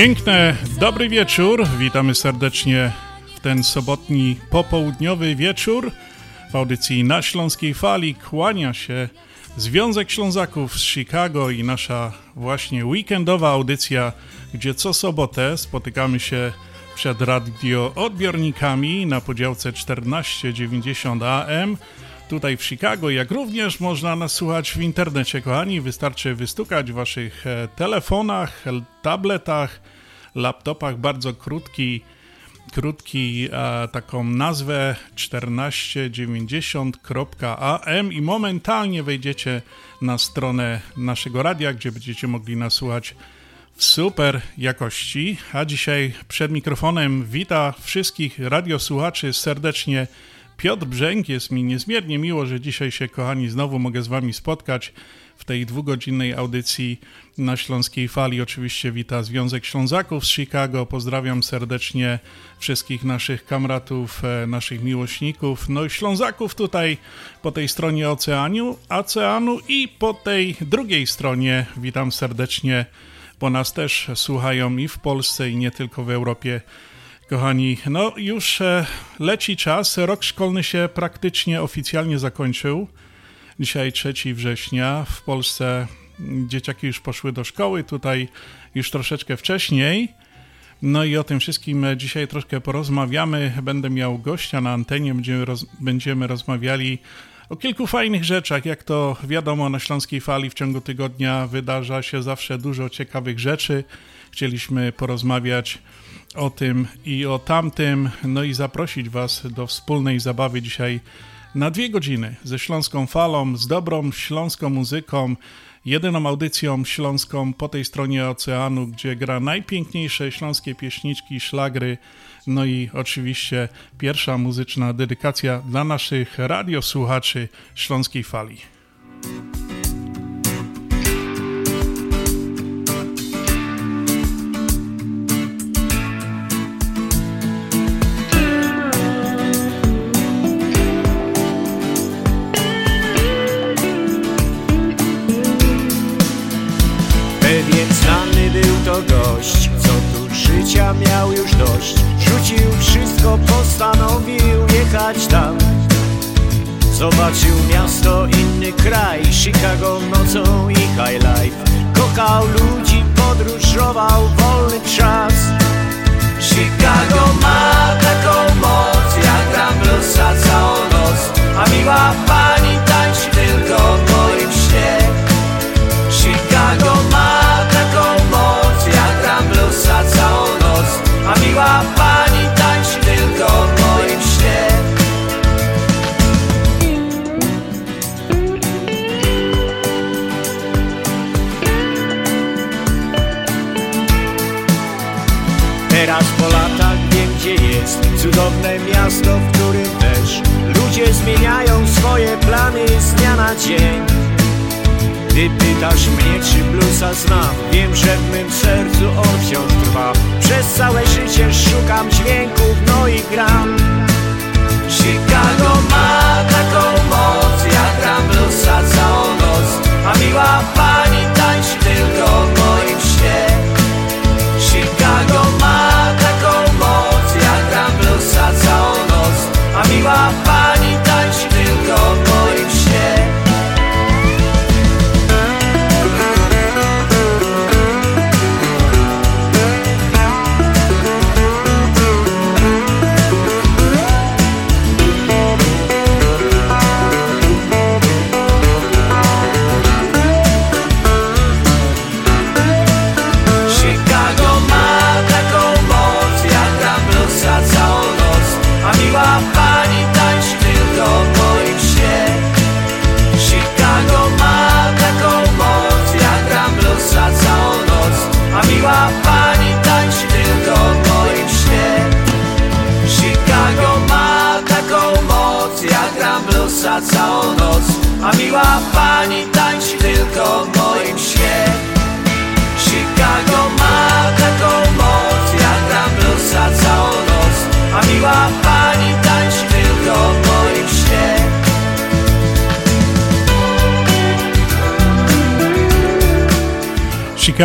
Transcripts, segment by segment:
Piękne, dobry wieczór. Witamy serdecznie w ten sobotni popołudniowy wieczór. W audycji na Śląskiej Fali kłania się Związek Ślązaków z Chicago i nasza właśnie weekendowa audycja gdzie co sobotę spotykamy się przed radioodbiornikami na podziałce 1490 AM tutaj w Chicago, jak również można nas słuchać w internecie, kochani. Wystarczy wystukać w waszych e, telefonach, tabletach, laptopach bardzo krótki, krótki e, taką nazwę 1490.am i momentalnie wejdziecie na stronę naszego radia, gdzie będziecie mogli nas słuchać super jakości. A dzisiaj przed mikrofonem wita wszystkich radiosłuchaczy serdecznie Piotr Brzęk. Jest mi niezmiernie miło, że dzisiaj się, kochani, znowu mogę z Wami spotkać w tej dwugodzinnej audycji na Śląskiej Fali. Oczywiście wita Związek Ślązaków z Chicago. Pozdrawiam serdecznie wszystkich naszych kamratów, e, naszych miłośników, no i Ślązaków tutaj po tej stronie oceanu, oceanu i po tej drugiej stronie witam serdecznie bo nas też słuchają i w Polsce, i nie tylko w Europie. Kochani, no już e, leci czas. Rok szkolny się praktycznie oficjalnie zakończył. Dzisiaj 3 września. W Polsce dzieciaki już poszły do szkoły, tutaj już troszeczkę wcześniej. No i o tym wszystkim dzisiaj troszkę porozmawiamy. Będę miał gościa na antenie, będziemy, roz, będziemy rozmawiali o kilku fajnych rzeczach. Jak to wiadomo, na Śląskiej Fali w ciągu tygodnia wydarza się zawsze dużo ciekawych rzeczy. Chcieliśmy porozmawiać o tym i o tamtym, no i zaprosić Was do wspólnej zabawy dzisiaj na dwie godziny ze Śląską Falą, z dobrą śląską muzyką, jedyną audycją śląską po tej stronie oceanu, gdzie gra najpiękniejsze śląskie pieśniczki, szlagry, no i oczywiście pierwsza muzyczna dedykacja dla naszych radiosłuchaczy Śląskiej Fali. Życia miał już dość. Rzucił wszystko, postanowił jechać tam. Zobaczył miasto, inny kraj, Chicago nocą i high life. Kochał ludzi, podróżował, wolny czas. Chicago ma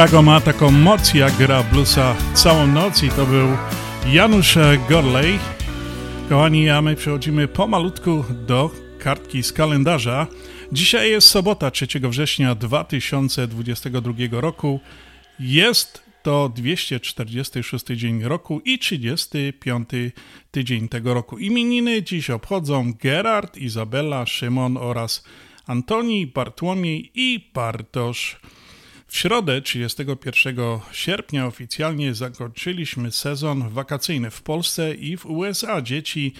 Chicago ma taką moc, jak gra bluesa całą noc i to był Janusz Gorley. Kochani, a my przechodzimy pomalutku do kartki z kalendarza. Dzisiaj jest sobota 3 września 2022 roku. Jest to 246 dzień roku i 35 tydzień tego roku. Imieniny dziś obchodzą Gerard, Izabela, Szymon oraz Antoni, Bartłomiej i Bartosz. W środę 31 sierpnia oficjalnie zakończyliśmy sezon wakacyjny w Polsce i w USA. Dzieci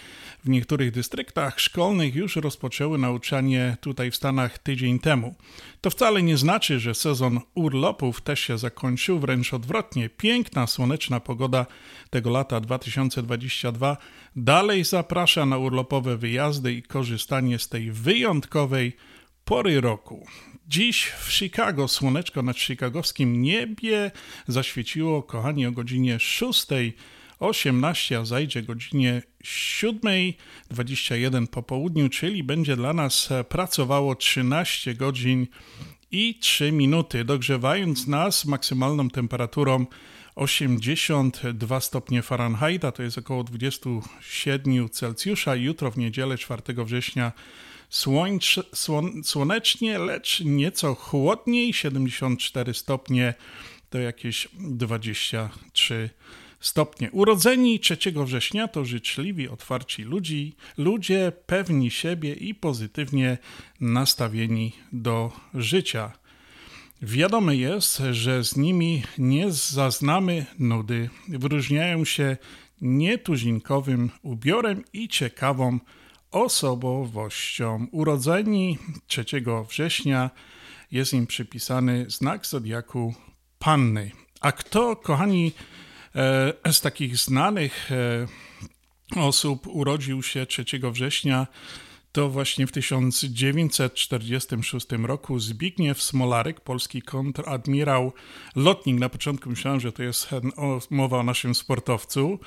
w niektórych dystryktach szkolnych już rozpoczęły nauczanie tutaj w Stanach tydzień temu. To wcale nie znaczy, że sezon urlopów też się zakończył, wręcz odwrotnie. Piękna, słoneczna pogoda tego lata 2022 dalej zaprasza na urlopowe wyjazdy i korzystanie z tej wyjątkowej pory roku. Dziś w Chicago słoneczko nad chicagowskim niebie zaświeciło, kochani, o godzinie 6.18, a zajdzie godzinie 7.21 po południu, czyli będzie dla nas pracowało 13 godzin i 3 minuty, dogrzewając nas maksymalną temperaturą 82 stopnie Fahrenheita, to jest około 27 Celsjusza. Jutro w niedzielę 4 września Słończ, słon, słonecznie, lecz nieco chłodniej, 74 stopnie to jakieś 23 stopnie. Urodzeni 3 września to życzliwi, otwarci ludzi, ludzie pewni siebie i pozytywnie nastawieni do życia. Wiadome jest, że z nimi nie zaznamy nudy. Wyróżniają się nietuzinkowym ubiorem i ciekawą osobowością. Urodzeni 3 września jest im przypisany znak zodiaku Panny. A kto, kochani, e, z takich znanych e, osób urodził się 3 września to właśnie w 1946 roku Zbigniew Smolarek, polski kontradmirał, lotnik. Na początku myślałem, że to jest mowa o naszym sportowcu.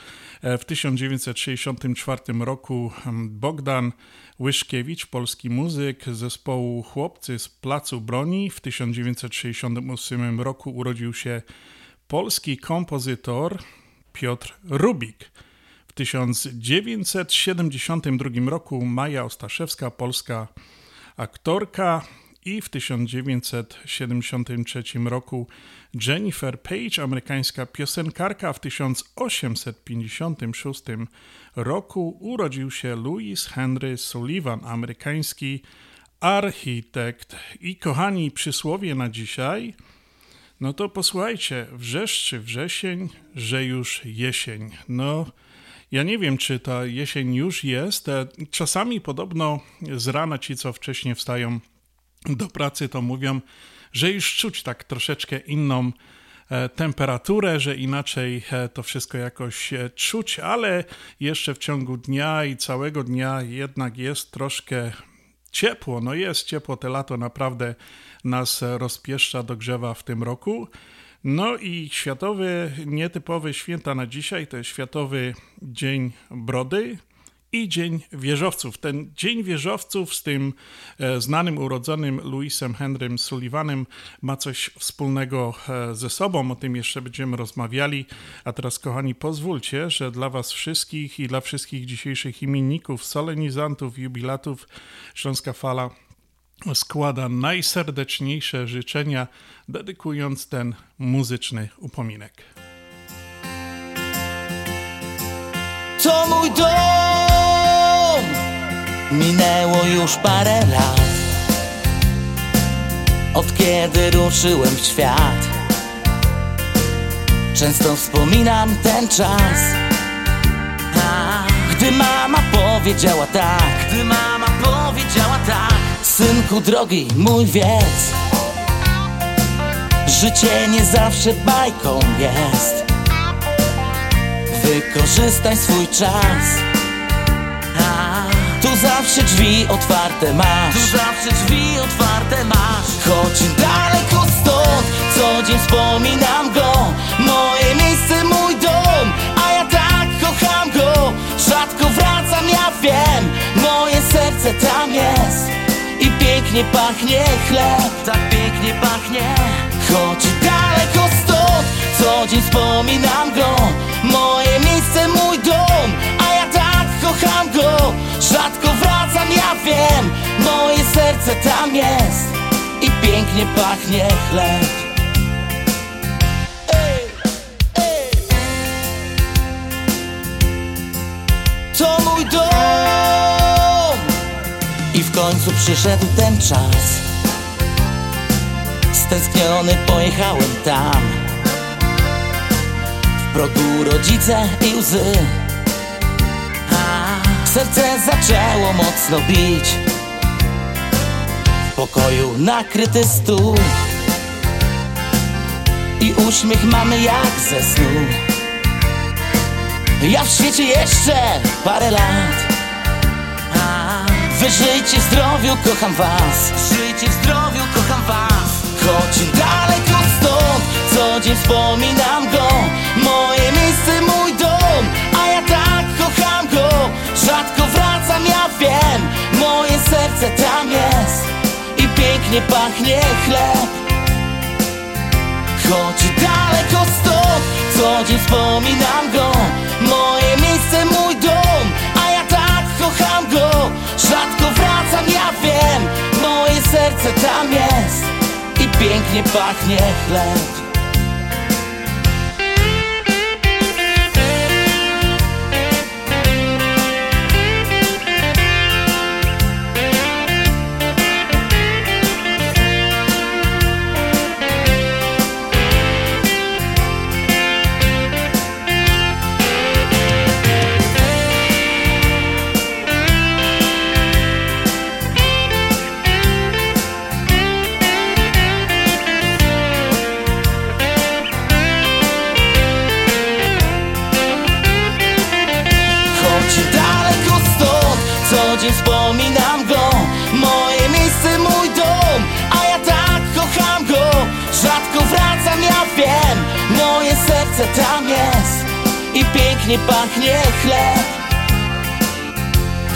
E, w 1964 roku Bogdan Łyszkiewicz, polski muzyk zespołu Chłopcy z Placu Broni. W 1968 roku urodził się polski kompozytor Piotr Rubik. 1972 roku Maja Ostaszewska, polska aktorka i w 1973 roku Jennifer Page, amerykańska piosenkarka. W 1856 roku urodził się Louis Henry Sullivan, amerykański architekt. I kochani, przysłowie na dzisiaj, no to posłuchajcie, wrzeszczy wrzesień, że już jesień. No, ja nie wiem, czy ta jesień już jest. E, czasami podobno z rana ci, co wcześniej wstają do pracy, to mówią, że już czuć tak troszeczkę inną e, temperaturę, że inaczej e, to wszystko jakoś czuć, ale jeszcze w ciągu dnia i całego dnia jednak jest troszkę ciepło. No jest ciepło, te lato naprawdę nas rozpieszcza, dogrzewa w tym roku. No i światowy, nietypowy święta na dzisiaj to jest Światowy Dzień Brody i Dzień Wieżowców. Ten Dzień Wieżowców z tym e, znanym urodzonym Louisem Henrym Sullivanem ma coś wspólnego e, ze sobą. O tym jeszcze będziemy rozmawiali. A teraz, kochani, pozwólcie, że dla Was wszystkich i dla wszystkich dzisiejszych imienników, solenizantów, jubilatów Śląska Fala składa najserdeczniejsze życzenia, dedykując ten muzyczny upominek. To mój dom! Minęło już parę lat. Od kiedy ruszyłem w świat. Często wspominam ten czas. Gdy mama powiedziała tak. Gdy mama powiedziała tak Synku drogi, mój wiedz Życie nie zawsze bajką jest. Wykorzystaj swój czas. Tu zawsze drzwi otwarte masz. Tu zawsze drzwi otwarte masz. Choć daleko stąd. Co dzień wspominam go. Moje miejsce, mój dom. A ja tak kocham go. Rzadko wracam, ja wiem. Moje serce tam jest pięknie pachnie chleb Tak pięknie pachnie. Choć daleko stąd Co dzień wspominam go. Moje miejsce, mój dom A ja tak kocham go. Rzadko wracam, ja wiem Moje serce tam jest. I pięknie pachnie chleb. To mój dom końcu przyszedł ten czas. Stęskniony pojechałem tam. W progu rodzice i łzy. Serce zaczęło mocno bić. W pokoju nakryty stół. I uśmiech mamy jak ze snu. Ja w świecie jeszcze parę lat Wy żyjcie w zdrowiu, kocham was. Żyjcie w zdrowiu, kocham was. Choć daleko stąd. Co dzień wspominam go. Moje miejsce, mój dom. A ja tak kocham go. Rzadko wracam, ja wiem. Moje serce tam jest. I pięknie pachnie chleb. Choć daleko stąd. Co dzień wspominam go. Moje serce tam jest. I pięknie pachnie chleb tam jest I pięknie pachnie chleb.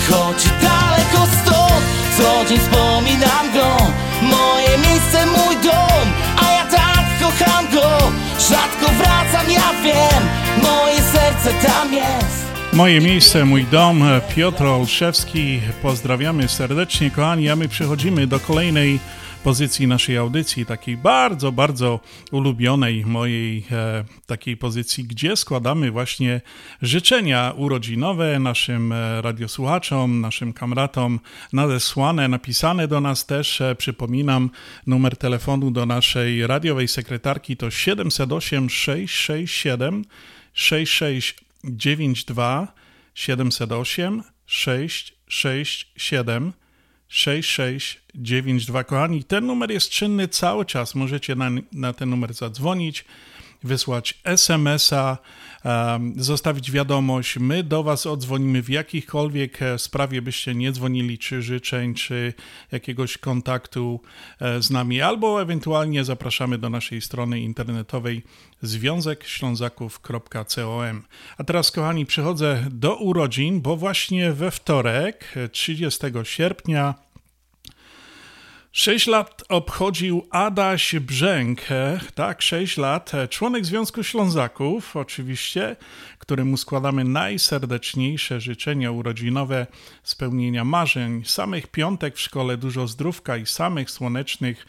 Choć daleko stąd Co dzień wspominam go Moje miejsce, mój dom A ja tak kocham go. Rzadko wracam, ja wiem Moje serce tam jest. Moje miejsce, mój dom, Piotr Olszewski. Pozdrawiamy serdecznie, kochani, a my przechodzimy do kolejnej pozycji naszej audycji, takiej bardzo, bardzo ulubionej mojej e, takiej pozycji, gdzie składamy właśnie życzenia urodzinowe naszym e, radiosłuchaczom, naszym kamratom nadesłane, napisane do nas też. E, przypominam, numer telefonu do naszej radiowej sekretarki to 708 667 6692 708 667 6692. Kochani, ten numer jest czynny cały czas. Możecie na, na ten numer zadzwonić, wysłać SMS-a, zostawić wiadomość. My do Was odzwonimy w jakichkolwiek e, sprawie byście nie dzwonili, czy życzeń, czy jakiegoś kontaktu e, z nami, albo ewentualnie zapraszamy do naszej strony internetowej związekślązaków.com. A teraz, kochani, przechodzę do urodzin, bo właśnie we wtorek, 30 sierpnia, Sześć lat obchodził Adaś Brzęk, tak, sześć lat, członek Związku Ślązaków, oczywiście, któremu składamy najserdeczniejsze życzenia urodzinowe, spełnienia marzeń, samych piątek w szkole, dużo zdrówka i samych słonecznych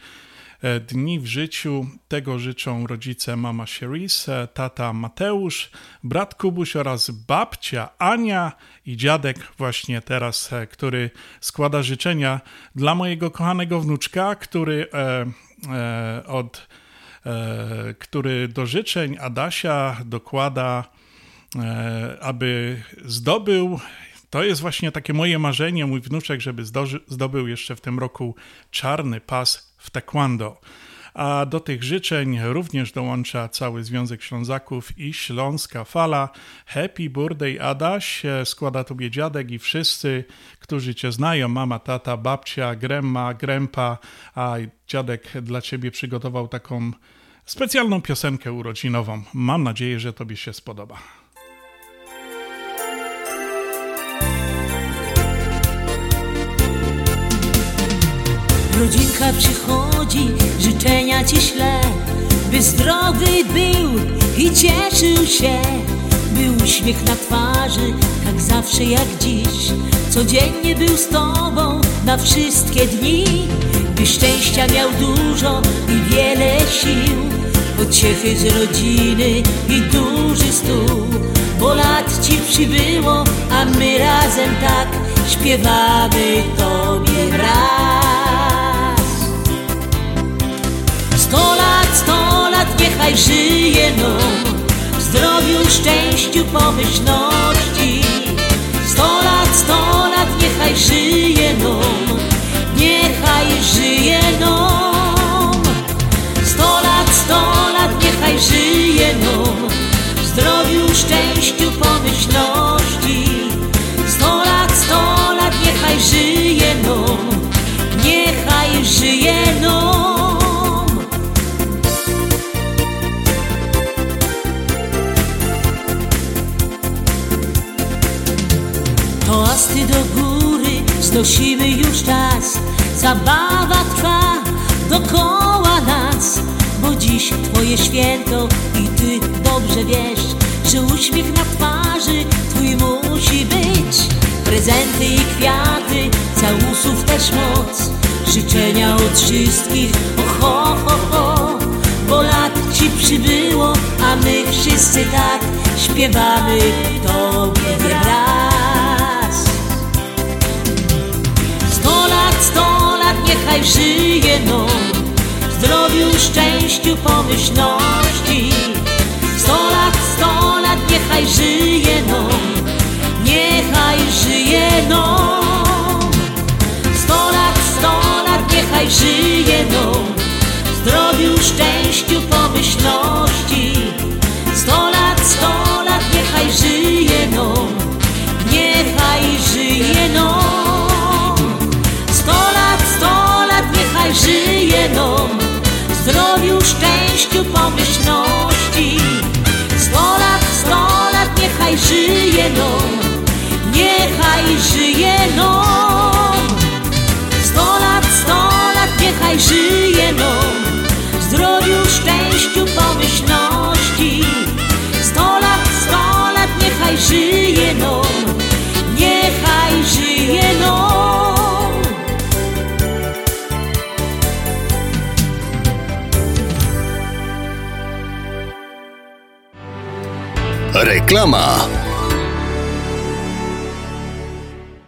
dni w życiu. Tego życzą rodzice mama Cherise, tata Mateusz, brat Kubuś oraz babcia Ania i dziadek właśnie teraz, który składa życzenia dla mojego kochanego wnuczka, który e, e, od e, który do życzeń Adasia dokłada, e, aby zdobył to jest właśnie takie moje marzenie, mój wnuczek, żeby zdobył jeszcze w tym roku czarny pas w taekwondo. A do tych życzeń również dołącza cały Związek Ślązaków i Śląska Fala. Happy birthday Adaś, składa Tobie dziadek i wszyscy, którzy Cię znają, mama, tata, babcia, gremma, grempa, a dziadek dla Ciebie przygotował taką specjalną piosenkę urodzinową. Mam nadzieję, że Tobie się spodoba. Rodzinka przychodzi, życzenia ci śle, by zdrowy był i cieszył się, by uśmiech na twarzy, tak zawsze jak dziś, codziennie był z tobą na wszystkie dni, by szczęścia miał dużo i wiele sił, pociechy z rodziny i duży stół, bo lat ci przybyło, a my razem tak śpiewamy tobie raz. Sto lat, sto lat, niechaj żyje no zdrowiu, szczęściu, pomyślności. Sto lat, sto lat, niechaj żyje no Niechaj żyje no Sto lat, sto lat, niechaj żyje no zdrowiu, szczęściu, pomyślności. Sto lat, sto lat, niechaj żyje no Niechaj żyje no znosimy już czas. Zabawa trwa dokoła nas Bo dziś twoje święto i ty dobrze wiesz Że uśmiech na twarzy twój musi być. Prezenty i kwiaty, całusów też moc. Życzenia od wszystkich, o ho, ho, ho. Bo lat ci przybyło, a my wszyscy tak Śpiewamy tobie niechaj żyje no. Zdrowiu, szczęściu, pomyślności. Sto lat, sto lat, niechaj żyje no. Niechaj żyje no. Sto lat, sto lat, niechaj żyje no. Zdrowiu, szczęściu, pomyślności szczęściu, Reklama.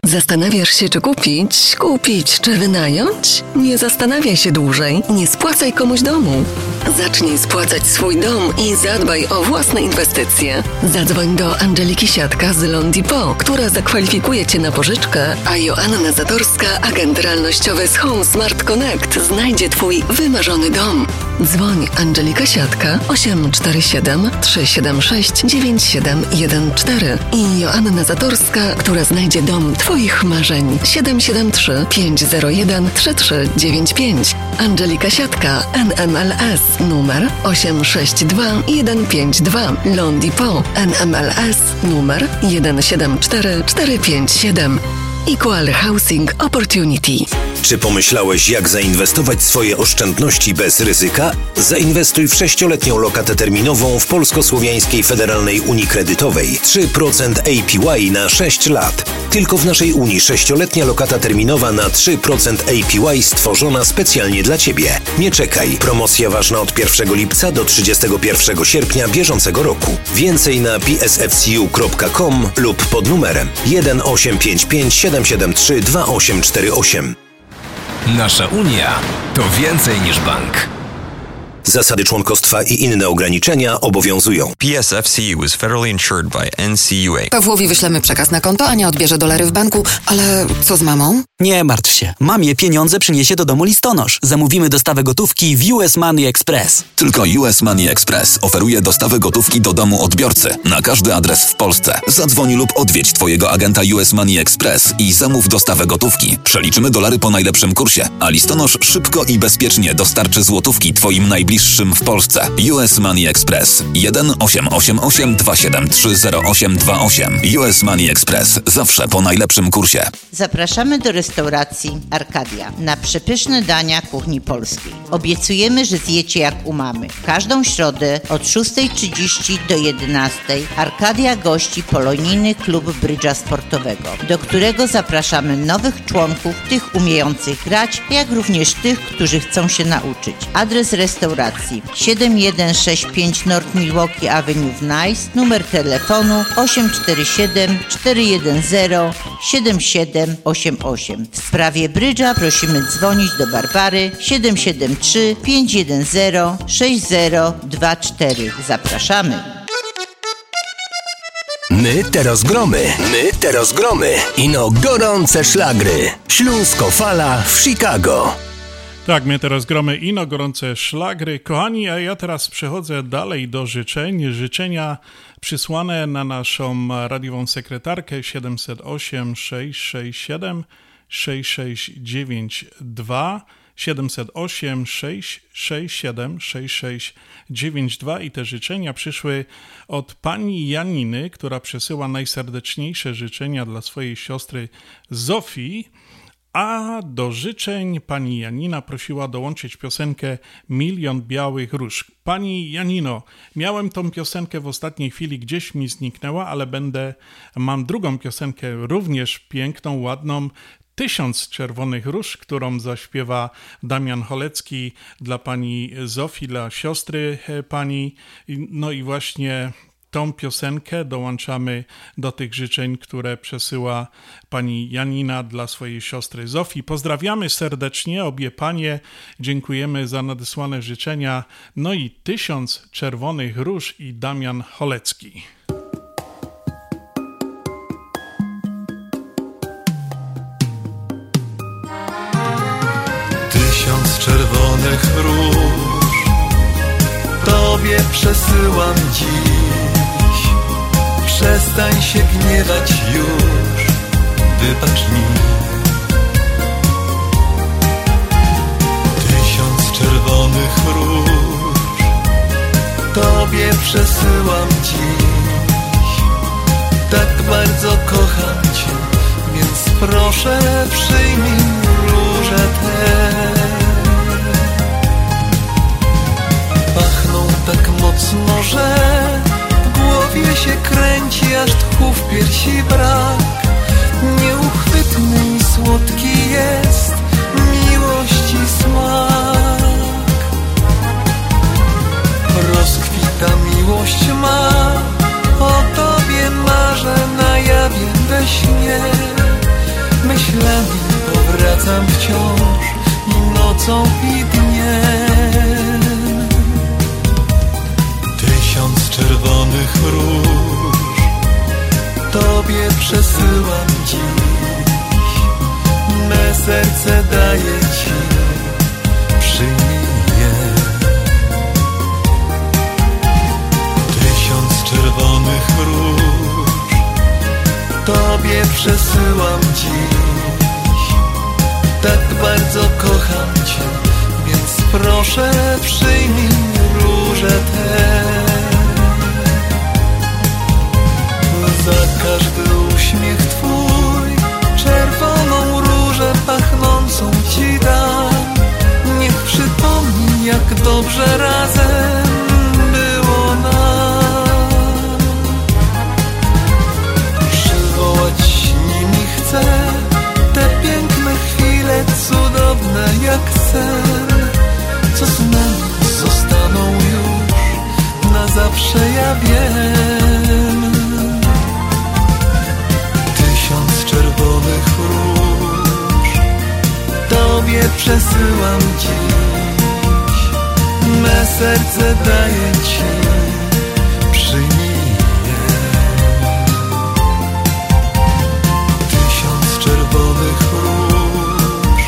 Zastanawiasz się, czy kupić, kupić, czy wynająć? Nie zastanawiaj się dłużej, nie spłacaj komuś domu. Zacznij spłacać swój dom i zadbaj o własne inwestycje. Zadzwoń do Angeliki Siatka z Londipo, która zakwalifikuje Cię na pożyczkę, a Joanna Zatorska, agent realnościowy z Home Smart Connect, znajdzie Twój wymarzony dom. Dzwoń Angelika Siatka 847 376 9714 i Joanna Zatorska, która znajdzie dom Twoich marzeń. 773 501 3395. Angelika Siatka NMLS numer 862 152 Londipo NMLS numer 174 457 Equal Housing Opportunity. Czy pomyślałeś, jak zainwestować swoje oszczędności bez ryzyka? Zainwestuj w sześcioletnią lokatę terminową w Polsko-Słowiańskiej Federalnej Unii Kredytowej. 3% APY na 6 lat. Tylko w naszej Unii sześcioletnia lokata terminowa na 3% APY stworzona specjalnie dla Ciebie. Nie czekaj. Promocja ważna od 1 lipca do 31 sierpnia bieżącego roku. Więcej na psfcu.com lub pod numerem 1855 773 2848. Nasza Unia to więcej niż bank. Zasady członkostwa i inne ograniczenia obowiązują. PSFCU is federally insured by NCUA. Pawłowi wyślemy przekaz na konto, Ania odbierze dolary w banku, ale co z mamą? Nie martw się. Mamie pieniądze przyniesie do domu listonosz. Zamówimy dostawę gotówki w US Money Express. Tylko US Money Express oferuje dostawę gotówki do domu odbiorcy na każdy adres w Polsce. Zadzwoń lub odwiedź Twojego agenta US Money Express i zamów dostawę gotówki. Przeliczymy dolary po najlepszym kursie, a listonosz szybko i bezpiecznie dostarczy złotówki Twoim najbliższym w Polsce. US Money Express 1 888 273 0828. US Money Express zawsze po najlepszym kursie. Zapraszamy do restauracji Arkadia na przepyszne dania kuchni polskiej. Obiecujemy, że zjecie jak u mamy. Każdą środę od 6.30 do 11.00 Arkadia gości polonijny klub brydża sportowego, do którego zapraszamy nowych członków, tych umiejących grać, jak również tych, którzy chcą się nauczyć. Adres restauracji 7165 North Milwaukee Avenue w Nice, numer telefonu 847 410 7788. W sprawie brydża prosimy dzwonić do Barbary 773 510 6024. Zapraszamy. My teraz gromy, my teraz gromy. Ino gorące szlagry. Śląsko fala w Chicago. Tak, my teraz gromy ino gorące szlagry. Kochani, a ja teraz przechodzę dalej do życzeń. Życzenia przysłane na naszą radiową sekretarkę 708 667 6692 708 667 6692 i te życzenia przyszły od pani Janiny, która przesyła najserdeczniejsze życzenia dla swojej siostry Zofii. A do życzeń pani Janina prosiła dołączyć piosenkę Milion Białych Róż. Pani Janino, miałem tą piosenkę w ostatniej chwili, gdzieś mi zniknęła, ale będę, mam drugą piosenkę, również piękną, ładną, Tysiąc Czerwonych Róż, którą zaśpiewa Damian Cholecki dla pani Zofii, dla siostry pani. No i właśnie tą piosenkę dołączamy do tych życzeń, które przesyła pani Janina dla swojej siostry Zofii. Pozdrawiamy serdecznie obie panie, dziękujemy za nadesłane życzenia. No i Tysiąc Czerwonych Róż i Damian Cholecki. Tysiąc czerwonych róż Tobie przesyłam dziś Przestań się gniewać już. Wybacz mi. Tysiąc czerwonych róż. Tobie przesyłam dziś. Tak bardzo kocham Cię Więc proszę przyjmij róże te. Pachną tak mocno, że głowie się kręci, aż tchu w piersi brak. Nieuchwytny i słodki jest miłości smak. Rozkwita miłość ma, o Tobie marzę na jawie we śnie. Myślami powracam wciąż i nocą i dniem czerwonych róż. Tobie przesyłam dziś. Me serce daję Ci. Przyjmij je Tysiąc czerwonych róż. Tobie przesyłam dziś. Tak bardzo kocham Cię Więc proszę przyjmij róże te Za każdy uśmiech Twój Czerwoną różę pachnącą Ci dam. Niech przypomni jak dobrze razem było nam. Przywołać nimi chcę Te piękne chwile cudowne jak sen. Co z nami? Zostaną już? Na zawsze ja wiem przesyłam dziś Me serce daję ci, przyjmij. Tysiąc czerwonych róż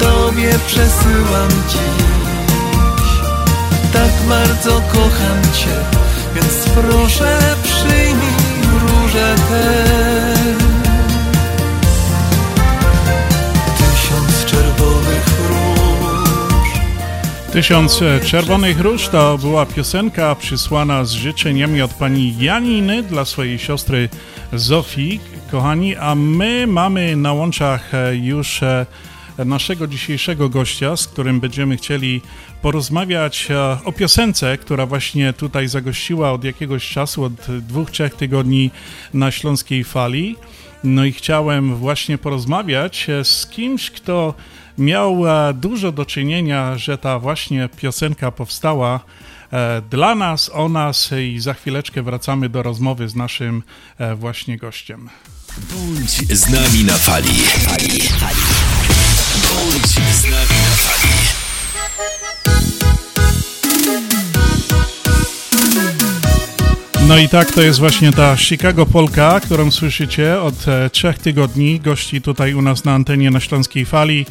Tobie przesyłam dziś. Tak bardzo kocham Cię, więc proszę przyjmij róże. Tysiąc Czerwonych Róż to była piosenka przysłana z życzeniami od pani Janiny dla swojej siostry Zofii, kochani, a my mamy na łączach już e, naszego dzisiejszego gościa, z którym będziemy chcieli porozmawiać e, o piosence, która właśnie tutaj zagościła od jakiegoś czasu, od dwóch, trzech tygodni na Śląskiej Fali. No i chciałem właśnie porozmawiać e, z kimś, kto miał e, dużo do czynienia, że ta właśnie piosenka powstała e, dla nas, o nas i za chwileczkę wracamy do rozmowy z naszym e, właśnie gościem. Bądź z nami na fali. fali, fali. Bądź z nami na fali. No i tak, to jest właśnie ta Chicago Polka, którą słyszycie od trzech tygodni. Gości tutaj u nas na antenie na Śląskiej Fali.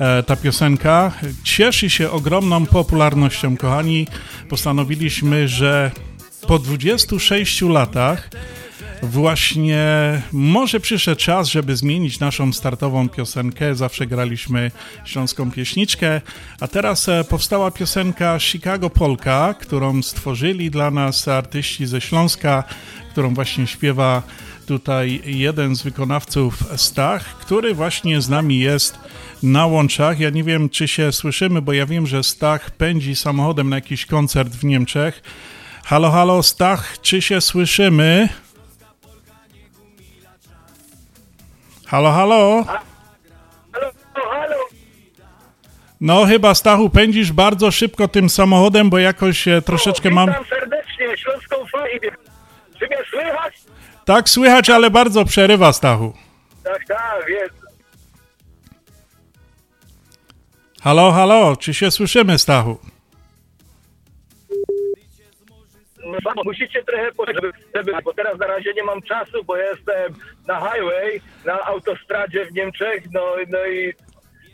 E, ta piosenka cieszy się ogromną popularnością, kochani. Postanowiliśmy, że po 26 latach właśnie może przyszedł czas, żeby zmienić naszą startową piosenkę. Zawsze graliśmy śląską pieśniczkę, a teraz e, powstała piosenka Chicago Polka, którą stworzyli dla nas artyści ze Śląska, którą właśnie śpiewa tutaj jeden z wykonawców Stach, który właśnie z nami jest na łączach. Ja nie wiem, czy się słyszymy, bo ja wiem, że Stach pędzi samochodem na jakiś koncert w Niemczech. Halo, halo, Stach, czy się słyszymy? Halo, halo? No chyba Stachu pędzisz bardzo szybko tym samochodem, bo jakoś e, troszeczkę mam... Witam serdecznie, Śląską Falę. Czy mnie słychać? Tak słychać, ale bardzo przerywa Stachu. Tak, tak, jest. Halo, halo, czy się słyszymy Stachu? No, musicie trochę poczekać, bo teraz na razie nie mam czasu, bo jestem na highway, na autostradzie w Niemczech, no, no i...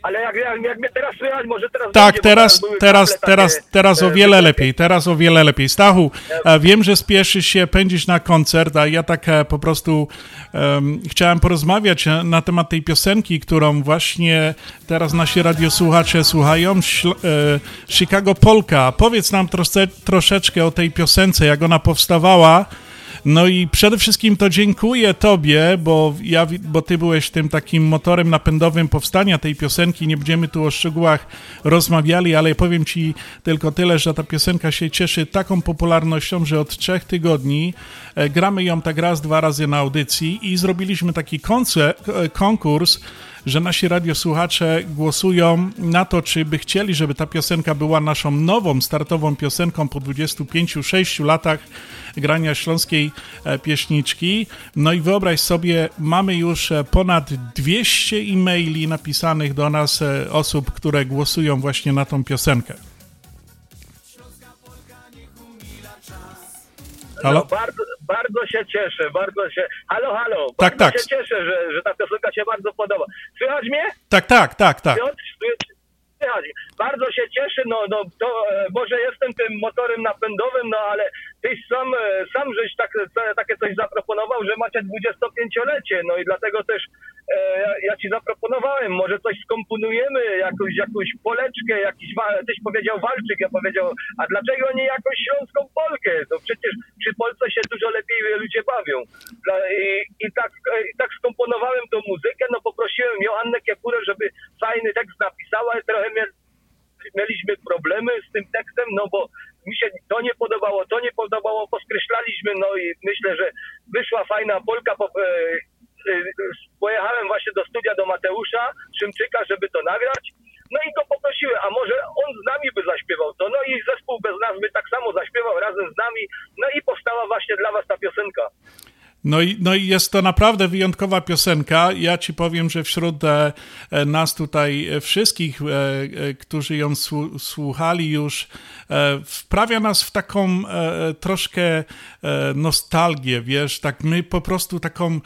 Ale jak, jak, jak mnie teraz słychać, może teraz... Tak, będzie, teraz, teraz, teraz, takie, teraz o wiele lepiej, teraz o wiele lepiej. Stachu, e, wiem, że spieszysz się, pędzisz na koncert, a ja tak e, po prostu em, chciałem porozmawiać e, na temat tej piosenki, którą właśnie teraz nasi radiosłuchacze słuchają, Śl- Chicago Polka. Powiedz nam trosze, troszeczkę o tej piosence, jak ona powstawała. No i przede wszystkim to dziękuję Tobie, bo, ja, bo Ty byłeś tym takim motorem napędowym powstania tej piosenki. Nie będziemy tu o szczegółach rozmawiali, ale powiem Ci tylko tyle, że ta piosenka się cieszy taką popularnością, że od trzech tygodni e, gramy ją tak raz, dwa razy na audycji i zrobiliśmy taki koncert, e, konkurs, że nasi radiosłuchacze głosują na to, czy by chcieli, żeby ta piosenka była naszą nową, startową piosenką po 25-6 latach grania śląskiej e, pieśniczki. No i wyobraź sobie, mamy już e, ponad 200 e-maili napisanych do nas e, osób, które głosują właśnie na tą piosenkę. Halo? No, bardzo, bardzo się cieszę, bardzo się... Halo, halo, Tak, bardzo tak. się cieszę, że, że ta piosenka się bardzo podoba. Słychać mnie? Tak, tak, tak, tak. Piotr, Bardzo się cieszę, no, no to e, może jestem tym motorem napędowym, no ale tyś sam, e, sam żeś tak, te- takie coś zaproponował, że macie 25-lecie, no i dlatego też e, ja, ja ci zaproponowałem, może coś skomponujemy, jakąś, jakąś poleczkę, jakiś, tyś powiedział walczyk, ja powiedział, a dlaczego nie jakąś śląską polkę? To przecież przy Polsce się dużo lepiej ludzie bawią. I, i, tak, e, I tak skomponowałem tą muzykę, no poprosiłem Joannę Kiepurę, żeby fajny tekst napisała, trochę mieliśmy problemy z tym tekstem, no bo mi się to nie podobało, to nie podobało, poskreślaliśmy, no i myślę, że wyszła fajna Polka, po, e, e, pojechałem właśnie do studia do Mateusza Szymczyka, żeby to nagrać, no i go poprosiłem, a może on z nami by zaśpiewał to, no i zespół bez nas by tak samo zaśpiewał razem z nami, no i powstała właśnie dla was ta piosenka. No i, no i jest to naprawdę wyjątkowa piosenka. Ja ci powiem, że wśród e, e nas tutaj e, wszystkich, którzy ją słuchali już, wprawia nas w taką troszkę nostalgię, wiesz, tak my po prostu taką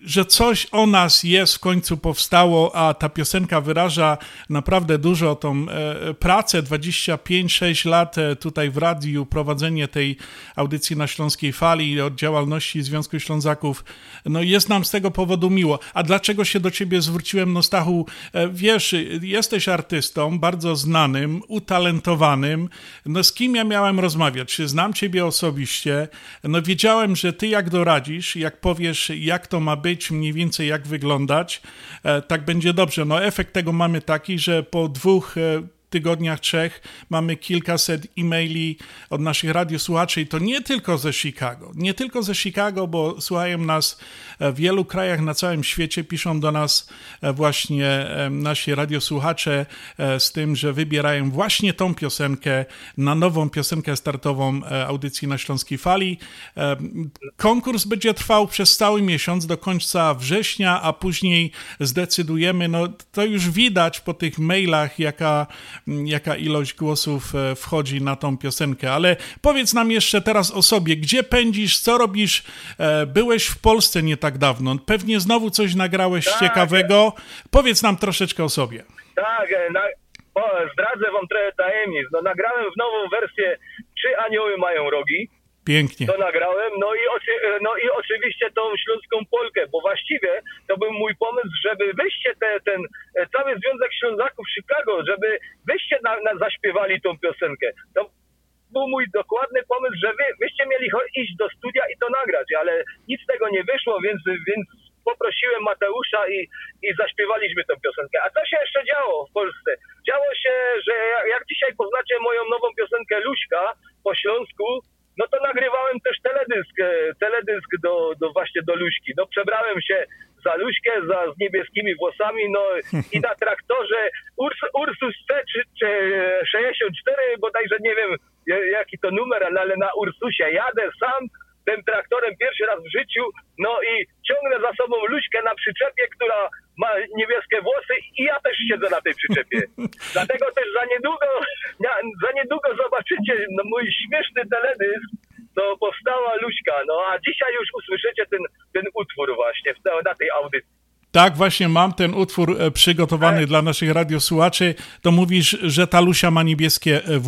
że coś o nas jest w końcu powstało, a ta piosenka wyraża naprawdę dużo tą e, pracę, 25-6 lat e, tutaj w radiu, prowadzenie tej audycji na Śląskiej Fali od działalności Związku Ślązaków, no jest nam z tego powodu miło. A dlaczego się do ciebie zwróciłem, no Stachu, e, wiesz, jesteś artystą, bardzo znanym, utalentowanym, no z kim ja miałem rozmawiać? Czy znam ciebie osobiście? No wiedziałem, że ty jak doradzisz, jak powiesz, jak to ma być, mniej więcej jak wyglądać, e, tak będzie dobrze. No efekt tego mamy taki, że po dwóch e, tygodniach, trzech mamy kilkaset e-maili od naszych radiosłuchaczy i to nie tylko ze Chicago. Nie tylko ze Chicago, bo słuchają nas w wielu krajach na całym świecie, piszą do nas e, właśnie e, nasi radiosłuchacze e, z tym, że wybierają właśnie tą piosenkę na nową piosenkę startową audycji na Śląskiej Fali. Konkurs będzie trwał przez cały miesiąc do końca września, a później zdecydujemy, no to już widać po tych mailach, jaka jaka ilość głosów e, wchodzi na tą piosenkę. Ale powiedz nam jeszcze teraz o sobie, gdzie pędzisz, co robisz? E, byłeś w Polsce nie tak dawno, pewnie znowu coś nagrałeś tak. ciekawego. Powiedz nam troszeczkę o sobie. Tak, e, na, o, zdradzę wam trochę tajemnic. No, nagrałem w nową wersję Trzy anioły mają rogi. Pięknie. To nagrałem. No i, no i oczywiście tą śląską Polkę, bo właściwie to był mój pomysł, żeby wyście te, ten e, cały Związek Ślązaków Chicago, żeby wyście na, na zaśpiewali tą piosenkę. To był mój dokładny pomysł, że wy, wyście mieli iść do studia i to nagrać, ale nic z tego nie wyszło, więc, więc poprosiłem Mateusza i, i zaśpiewaliśmy tę piosenkę. A co się jeszcze działo w Polsce? Działo się, że jak dzisiaj poznacie moją nową piosenkę Luśka po śląsku, no to nagrywałem też teledysk, e, teledysk do, do właśnie do Luśki. No przebrałem się za Luśkę, za, z niebieskimi włosami, no i na traktorze Urs, Ursus C czy, czy 64, bodajże nie wiem jaki to numer, ale na Ursusie jadę sam, tym traktorem pierwszy raz w życiu, no i ciągnę za sobą Luśkę na przyczepie, która ma niebieskie włosy i ja też siedzę na tej przyczepie. Dlatego też za niedługo, za niedługo zobaczycie no, mój śmieszny teledysk, to powstała Luśka, no a dzisiaj już usłyszycie ten, ten utwór właśnie w, na tej audycji. Tak, właśnie mam ten utwór e, przygotowany dla naszych radiosłuchaczy. To mówisz, że ta Lusia ma niebieskie e,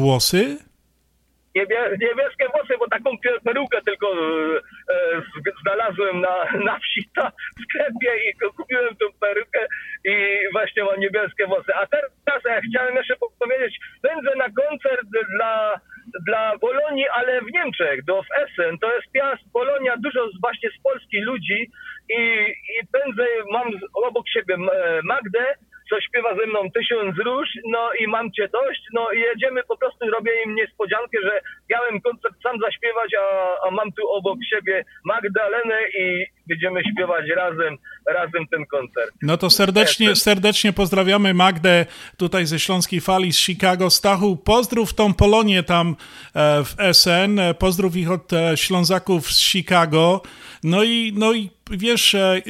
włosy? niebieskie włosy, bo taką perukę tylko e, e znalazłem na, na wsi w sklepie i kupiłem tą perukę i właśnie mam niebieskie włosy. A teraz ja chciałem jeszcze powiedzieć, pędzę na koncert dla, dla Bolonii, ale w Niemczech, do w Essen. To jest Piast, Polonia, dużo właśnie z Polski ludzi i, i pędzę, mam obok siebie Magdę, co śpiewa ze mną Tysiąc Róż, no i mam cię dość, no i jedziemy, po prostu robię im niespodziankę, że miałem koncert sam zaśpiewać, a, a mam tu obok siebie Magdalenę i będziemy śpiewać razem, razem ten koncert. No to serdecznie, serdecznie pozdrawiamy Magdę tutaj ze Śląskiej Fali z Chicago. Stachu, pozdrów tą Polonię tam e, w SN, pozdrów ich od e, Ślązaków z Chicago. No i, no i wiesz, e,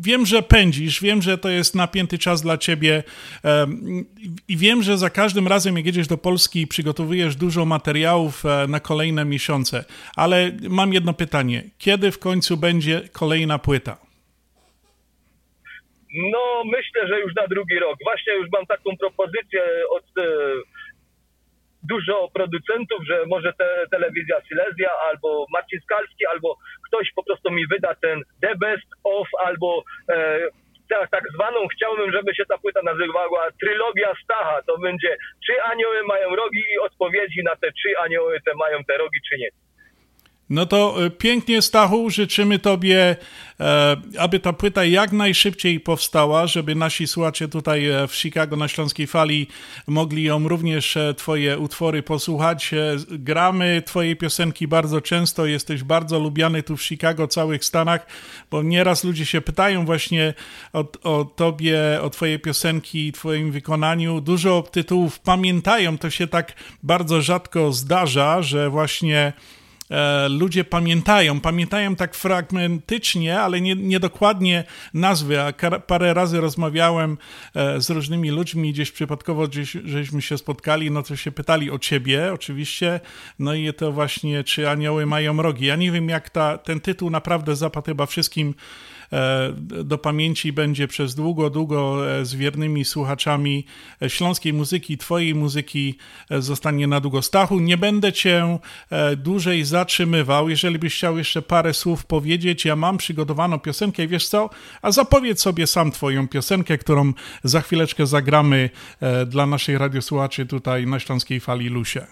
wiem, że pędzisz, wiem, że to jest napięty czas dla ciebie i wiem, że za każdym razem, jak jedziesz do Polski, przygotowujesz dużo materiałów na kolejne miesiące. Ale mam jedno pytanie. Kiedy w końcu będzie kolejna płyta? No, myślę, że już na drugi rok. Właśnie już mam taką propozycję od e, dużo producentów, że może te, telewizja Silesia albo Marcin Skalski, albo prostu mi wyda ten The Best of, albo e, tak zwaną chciałbym, żeby się ta płyta nazywała Trylogia Stacha. To będzie czy anioły mają rogi i odpowiedzi na te czy anioły te mają te rogi, czy nie. No to e, pięknie, Stachu, życzymy Tobie, e, aby ta płyta jak najszybciej powstała, żeby nasi słuchacze tutaj e, w Chicago na Śląskiej Fali mogli ją również Twoje utwory posłuchać. Gramy Twoje piosenki bardzo często, jesteś bardzo lubiany tu w Chicago, całych Stanach, bo nieraz ludzie się pytają właśnie o, o Tobie, o Twoje piosenki, Twoim wykonaniu. Dużo tytułów pamiętają, to się tak bardzo rzadko zdarza, że właśnie e, ludzie pamiętają. Pamiętają tak fragmentycznie, ale nie, niedokładnie nazwy. A parę razy rozmawiałem e, z różnymi ludźmi, gdzieś przypadkowo gdzieś, żeśmy się spotkali, no to się pytali o ciebie oczywiście. No i to właśnie, czy anioły mają rogi. Ja nie wiem, jak ta, ten tytuł naprawdę zapadł chyba wszystkim do pamięci będzie przez długo, długo e, z wiernymi słuchaczami e, śląskiej muzyki, twojej muzyki zostanie na długo. Stachu, nie będę cię dłużej zatrzymywał. Jeżeli byś chciał jeszcze parę słów powiedzieć, ja mam przygotowaną piosenkę, wiesz co? A zapowiedz sobie sam twoją piosenkę, którą za chwileczkę zagramy dla naszych radiosłuchaczy tutaj na Śląskiej Fali Lusie.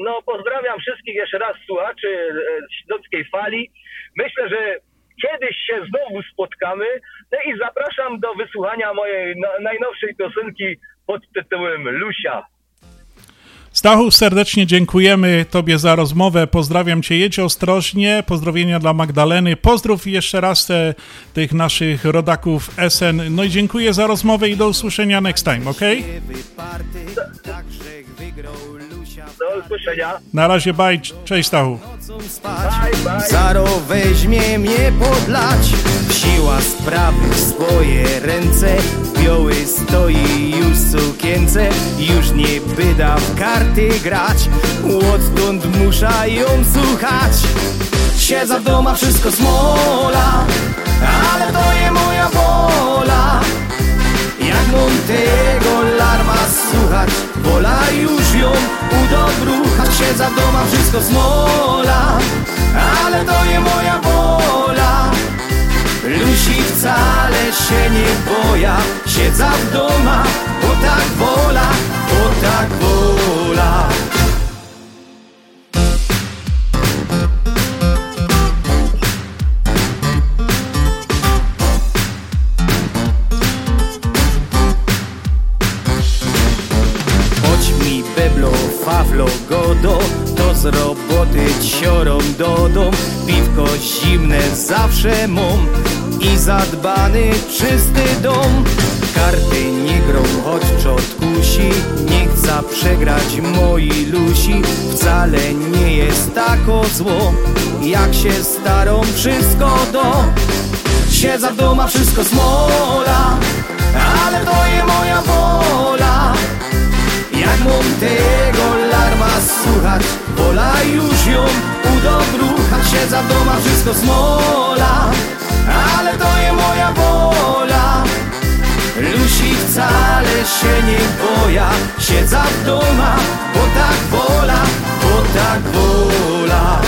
No, pozdrawiam wszystkich jeszcze raz słuchaczy Śląskiej Fali. Myślę, że kiedyś się znowu spotkamy. No i zapraszam do wysłuchania mojej najnowszej piosenki pod tytułem Lusia. Stachu, serdecznie dziękujemy Tobie za rozmowę. Pozdrawiam Cię, jedź ostrożnie. Pozdrowienia dla Magdaleny. Pozdrów jeszcze raz te, tych naszych rodaków SN. No i dziękuję za rozmowę i do usłyszenia next time, ok? Do usłyszenia. Na razie, bye. Cześć, Stachu. Zaro weźmie mnie podlać. Siła sprawy w swoje ręce. Biały stoi już sukience. Już nie byda w karty grać. Odtąd musza ją słuchać. Siedza w doma, wszystko smola. Ale to je moja wola Jak mam tego larma słuchać Wola już ją udobruchać Siedza w doma, wszystko smola. Ale to je moja wola. Lusi wcale się nie boja. Siedza w doma, bo tak wola Bo tak wola faflo, godo To z roboty ciorą do dom Piwko zimne zawsze mom I zadbany czysty dom. Karty nie grą, choć czot kusi Nie chce przegrać moi lusi. Wcale nie jest tako zło Jak się starą wszystko do. Siedza w doma, wszystko smola Ale to je moja wola jak mam tego larma słuchać. Wola już ją udobruchać Siedza w doma, wszystko smola. Ale to je moja wola. Lusi wcale się nie boja. Siedza w doma, bo tak wola Bo tak wola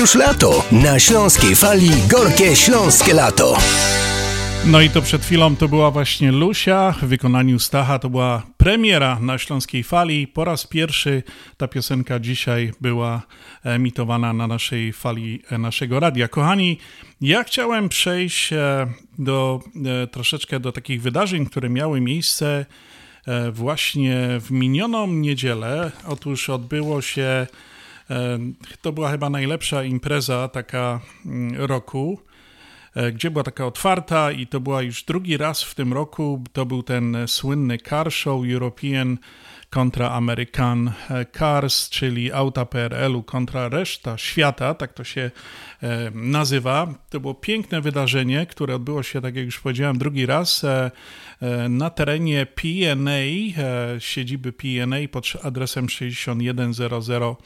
już lato. Na Śląskiej Fali gorkie śląskie lato. No i to przed chwilą to była właśnie Lusia w wykonaniu Stacha. To była premiera na Śląskiej Fali. Po raz pierwszy ta piosenka dzisiaj była emitowana na naszej fali e, naszego radia. Kochani, ja chciałem przejść e, do e, troszeczkę do takich wydarzeń, które miały miejsce właśnie w minioną niedzielę. Otóż odbyło się to była chyba najlepsza impreza taka mm, roku, e, gdzie była taka otwarta i to była już drugi raz w tym roku. To był ten słynny car show European kontra American e, Cars, czyli auta PRL-u kontra reszta świata, tak to się e, nazywa. To było piękne wydarzenie, które odbyło się, tak jak już powiedziałem, drugi raz na terenie PNA, siedziby PNA pod adresem 6100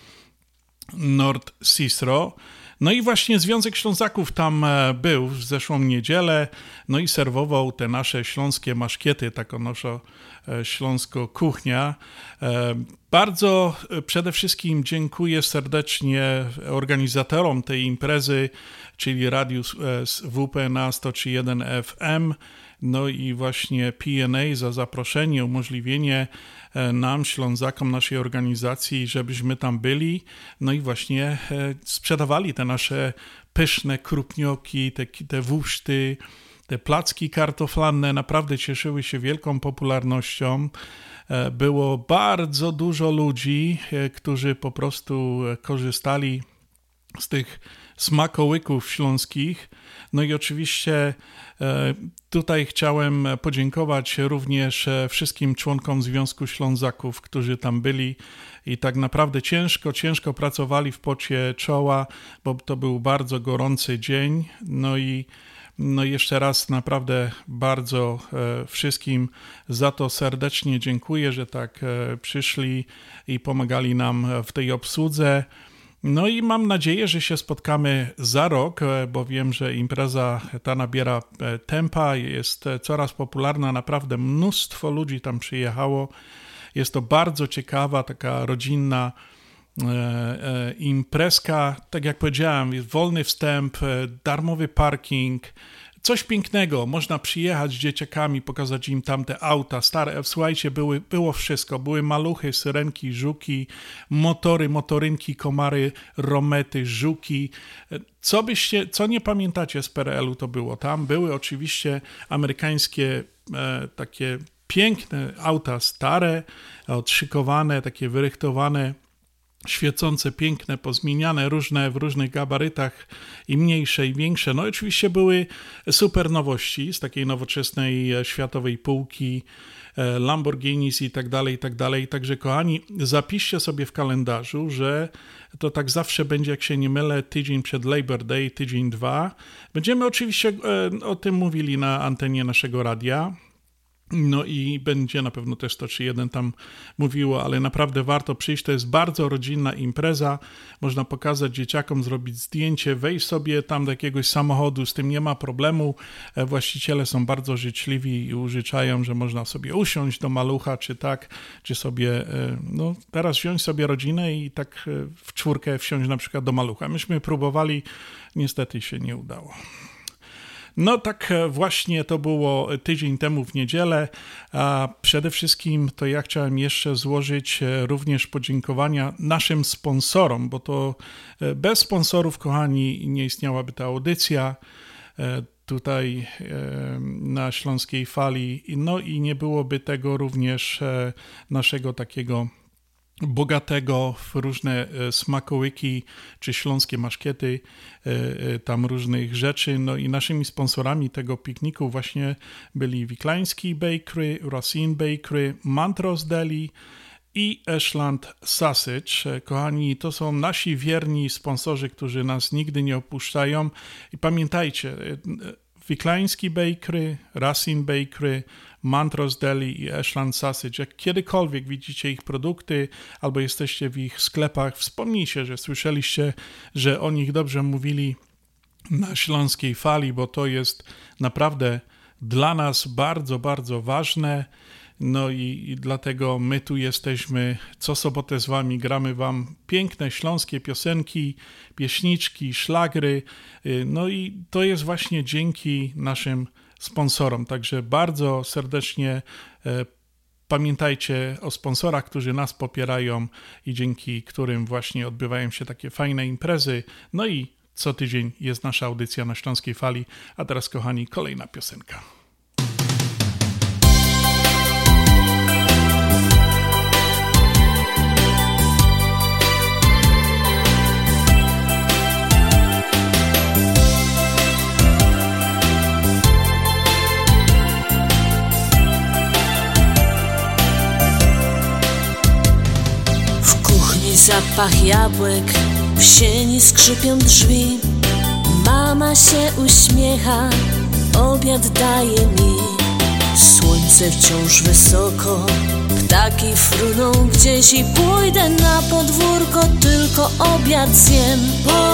Nord Cicero. No i właśnie Związek Ślązaków tam e, był w zeszłą niedzielę, no i serwował te nasze śląskie maszkiety, taką naszą e, śląską kuchnia. E, bardzo przede wszystkim dziękuję serdecznie organizatorom tej imprezy, czyli Radiu WPNA 103.1 FM, no i właśnie PNA za zaproszenie, umożliwienie nam, Ślązakom, naszej organizacji, żebyśmy tam byli, no i właśnie e, sprzedawali te nasze pyszne krupnioki, te, te wuszty, te placki kartoflanne naprawdę cieszyły się wielką popularnością. E, było bardzo dużo ludzi, którzy po prostu korzystali z tych smakołyków śląskich. No i oczywiście e, tutaj chciałem podziękować również e, wszystkim członkom Związku Ślązaków, którzy tam byli i tak naprawdę ciężko, ciężko pracowali w pocie czoła, bo to był bardzo gorący dzień. No i no jeszcze raz naprawdę bardzo e, wszystkim za to serdecznie dziękuję, że tak przyszli i pomagali nam w tej obsłudze. No i mam nadzieję, że się spotkamy za rok, e, bo wiem, że impreza ta nabiera e, tempa, jest e, coraz popularna, naprawdę mnóstwo ludzi tam przyjechało. Jest to bardzo ciekawa, taka rodzinna imprezka. Tak jak powiedziałem, jest wolny wstęp, darmowy parking, coś pięknego. Można przyjechać z dzieciakami, pokazać im tamte auta stare. Słuchajcie, były, było wszystko. Były maluchy, syrenki, żuki, motory, motorynki, komary, romety, żuki. Co byście, co nie pamiętacie z PRL-u to było tam? Były oczywiście amerykańskie e, takie piękne auta stare, odszykowane, takie wyrychtowane świecące, piękne, pozmieniane, różne w różnych gabarytach i mniejsze i większe. No oczywiście były super nowości z takiej nowoczesnej e, światowej półki, e, Lamborghinis i tak dalej, i tak dalej. Także kochani, zapiszcie sobie w kalendarzu, że to tak zawsze będzie, jak się nie mylę, tydzień przed Labor Day, tydzień, dwa. Będziemy oczywiście e, o tym mówili na antenie naszego radia. No i będzie na pewno też to, czy jeden tam mówiło, ale naprawdę warto przyjść. To jest bardzo rodzinna impreza. Można pokazać dzieciakom, zrobić zdjęcie, wejść sobie tam do jakiegoś samochodu, z tym nie ma problemu. E, właściciele są bardzo życzliwi i użyczają, że można sobie usiąść do malucha, czy tak, czy sobie, e, no teraz wziąć sobie rodzinę i tak e, w czwórkę wsiąść na przykład do malucha. Myśmy próbowali, niestety się nie udało. No tak e, właśnie to było tydzień temu w niedzielę. A przede wszystkim to ja chciałem jeszcze złożyć e, również podziękowania naszym sponsorom, bo to e, bez sponsorów, kochani, nie istniałaby ta audycja tutaj na Śląskiej Fali. No i nie byłoby tego również naszego takiego bogatego w różne e, smakołyki czy śląskie maszkiety, e, e, tam różnych rzeczy. No i naszymi sponsorami tego pikniku właśnie byli Wiklański Bakery, Racine Bakery, Mantros Deli i Ashland Sausage. Kochani, to są nasi wierni sponsorzy, którzy nas nigdy nie opuszczają. I pamiętajcie, Wiklański Bakery, Racine Bakery, Mantros Deli i Ashland Sausage. Jak kiedykolwiek widzicie ich produkty albo jesteście w ich sklepach, wspomnijcie, że słyszeliście, że o nich dobrze mówili na śląskiej fali, bo to jest naprawdę dla nas bardzo, bardzo ważne. No i, i, dlatego my tu jesteśmy co sobotę z wami, gramy wam piękne śląskie piosenki, pieśniczki, szlagry. Y, no i to jest właśnie dzięki naszym sponsorom. Także bardzo serdecznie e, pamiętajcie o sponsorach, którzy nas popierają i dzięki którym właśnie odbywają się takie fajne imprezy. No i co tydzień jest nasza audycja na Śląskiej Fali. A teraz, kochani, kolejna piosenka. Zapach jabłek, w sieni skrzypią drzwi. Mama się uśmiecha, obiad daje mi. Słońce wciąż wysoko, ptaki fruną gdzieś i pójdę na podwórko, tylko obiad zjem. Bo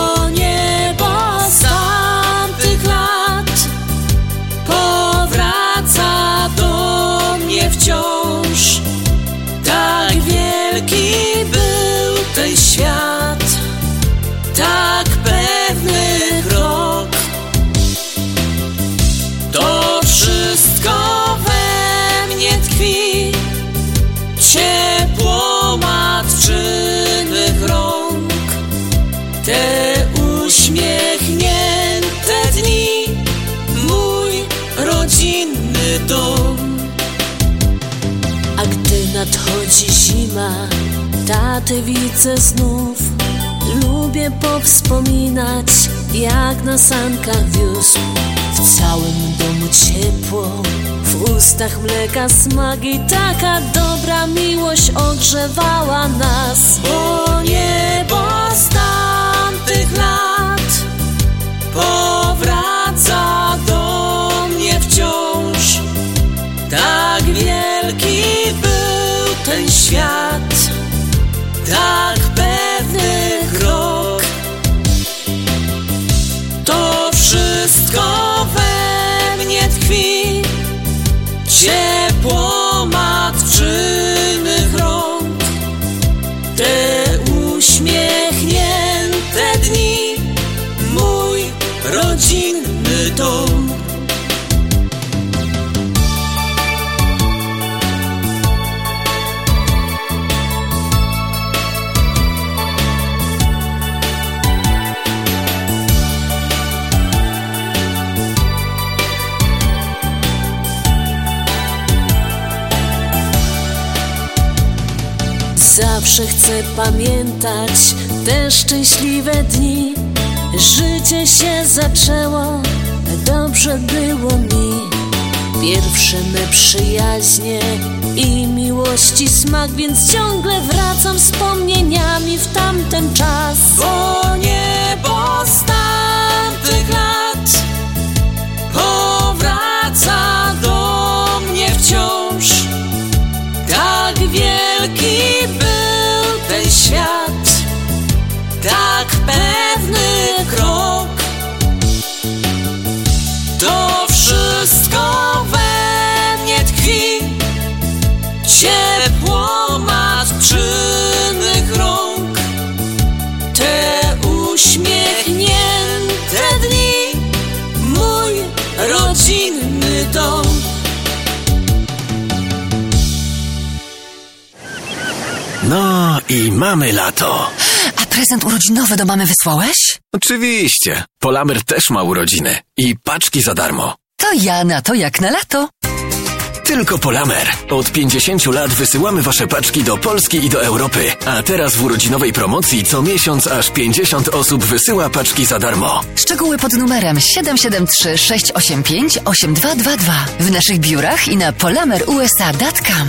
nadchodzi zima, tatę widzę znów. Lubię powspominać, jak na sankach wiózł. W całym domu ciepło, w ustach mleka smak i taka dobra miłość ogrzewała nas. Bo niebo z tamtych lat powraca ten świat, tak pamiętać te szczęśliwe dni. Życie się zaczęło, dobrze było mi. Pierwsze me przyjaźnie i miłości smak, więc ciągle wracam wspomnieniami w tamten czas. Bo niebo z mamy lato. A prezent urodzinowy do mamy wysłałeś? Oczywiście. Polamer też ma urodziny. I paczki za darmo. To ja na to jak na lato. Tylko Polamer. Od 50 lat wysyłamy wasze paczki do Polski i do Europy. A teraz w urodzinowej promocji co miesiąc aż 50 osób wysyła paczki za darmo. Szczegóły pod numerem 773 685 8222 w naszych biurach i na polamerusa.com.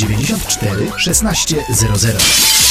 1600.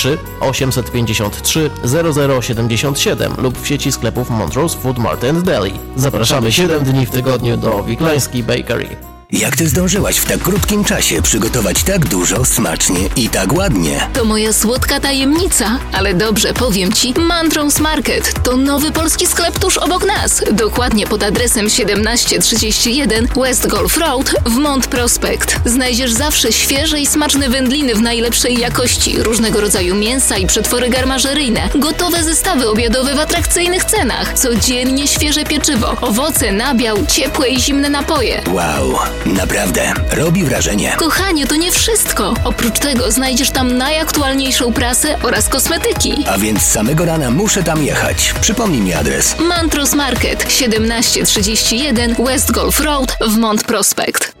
853 0077 lub w sieci sklepów Montrose Food Mart and Deli. Zapraszamy 7 dni w tygodniu do Wiklański Bakery. Jak ty zdążyłaś w tak krótkim czasie przygotować tak dużo, smacznie i tak ładnie? To moja słodka tajemnica, ale dobrze powiem ci. Mantrons Market to nowy polski sklep tuż obok nas. Dokładnie pod adresem 1731 West Golf Road w Mont Prospect. Znajdziesz zawsze świeże i smaczne wędliny w najlepszej jakości, różnego rodzaju mięsa i przetwory garmażeryjne, gotowe zestawy obiadowe w atrakcyjnych cenach, codziennie świeże pieczywo, owoce, nabiał, ciepłe i zimne napoje. Wow, naprawdę, robi wrażenie. Kochanie, to nie wszystko. Oprócz tego znajdziesz tam najaktualniejszą prasę oraz kosmetyki. A więc samego rana muszę tam jechać. Przypomnij mi adres. Mantros Market 1731 West Golf Road w Mont Prospect.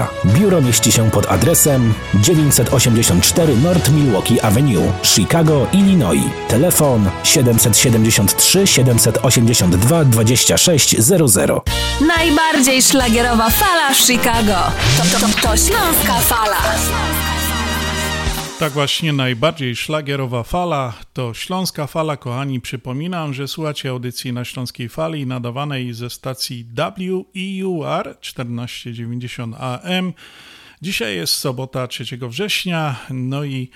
Biuro mieści się pod adresem 984 North Milwaukee Avenue, Chicago, Illinois. Telefon 773 782 2600. Najbardziej szlagierowa fala Chicago. To, to, to, to Śląska Fala. Tak właśnie najbardziej szlagierowa fala to Śląska Fala. Kochani, przypominam, że słuchacie audycji na Śląskiej Fali nadawanej ze stacji WEUR 1490 AM. Dzisiaj jest sobota 3 września, no i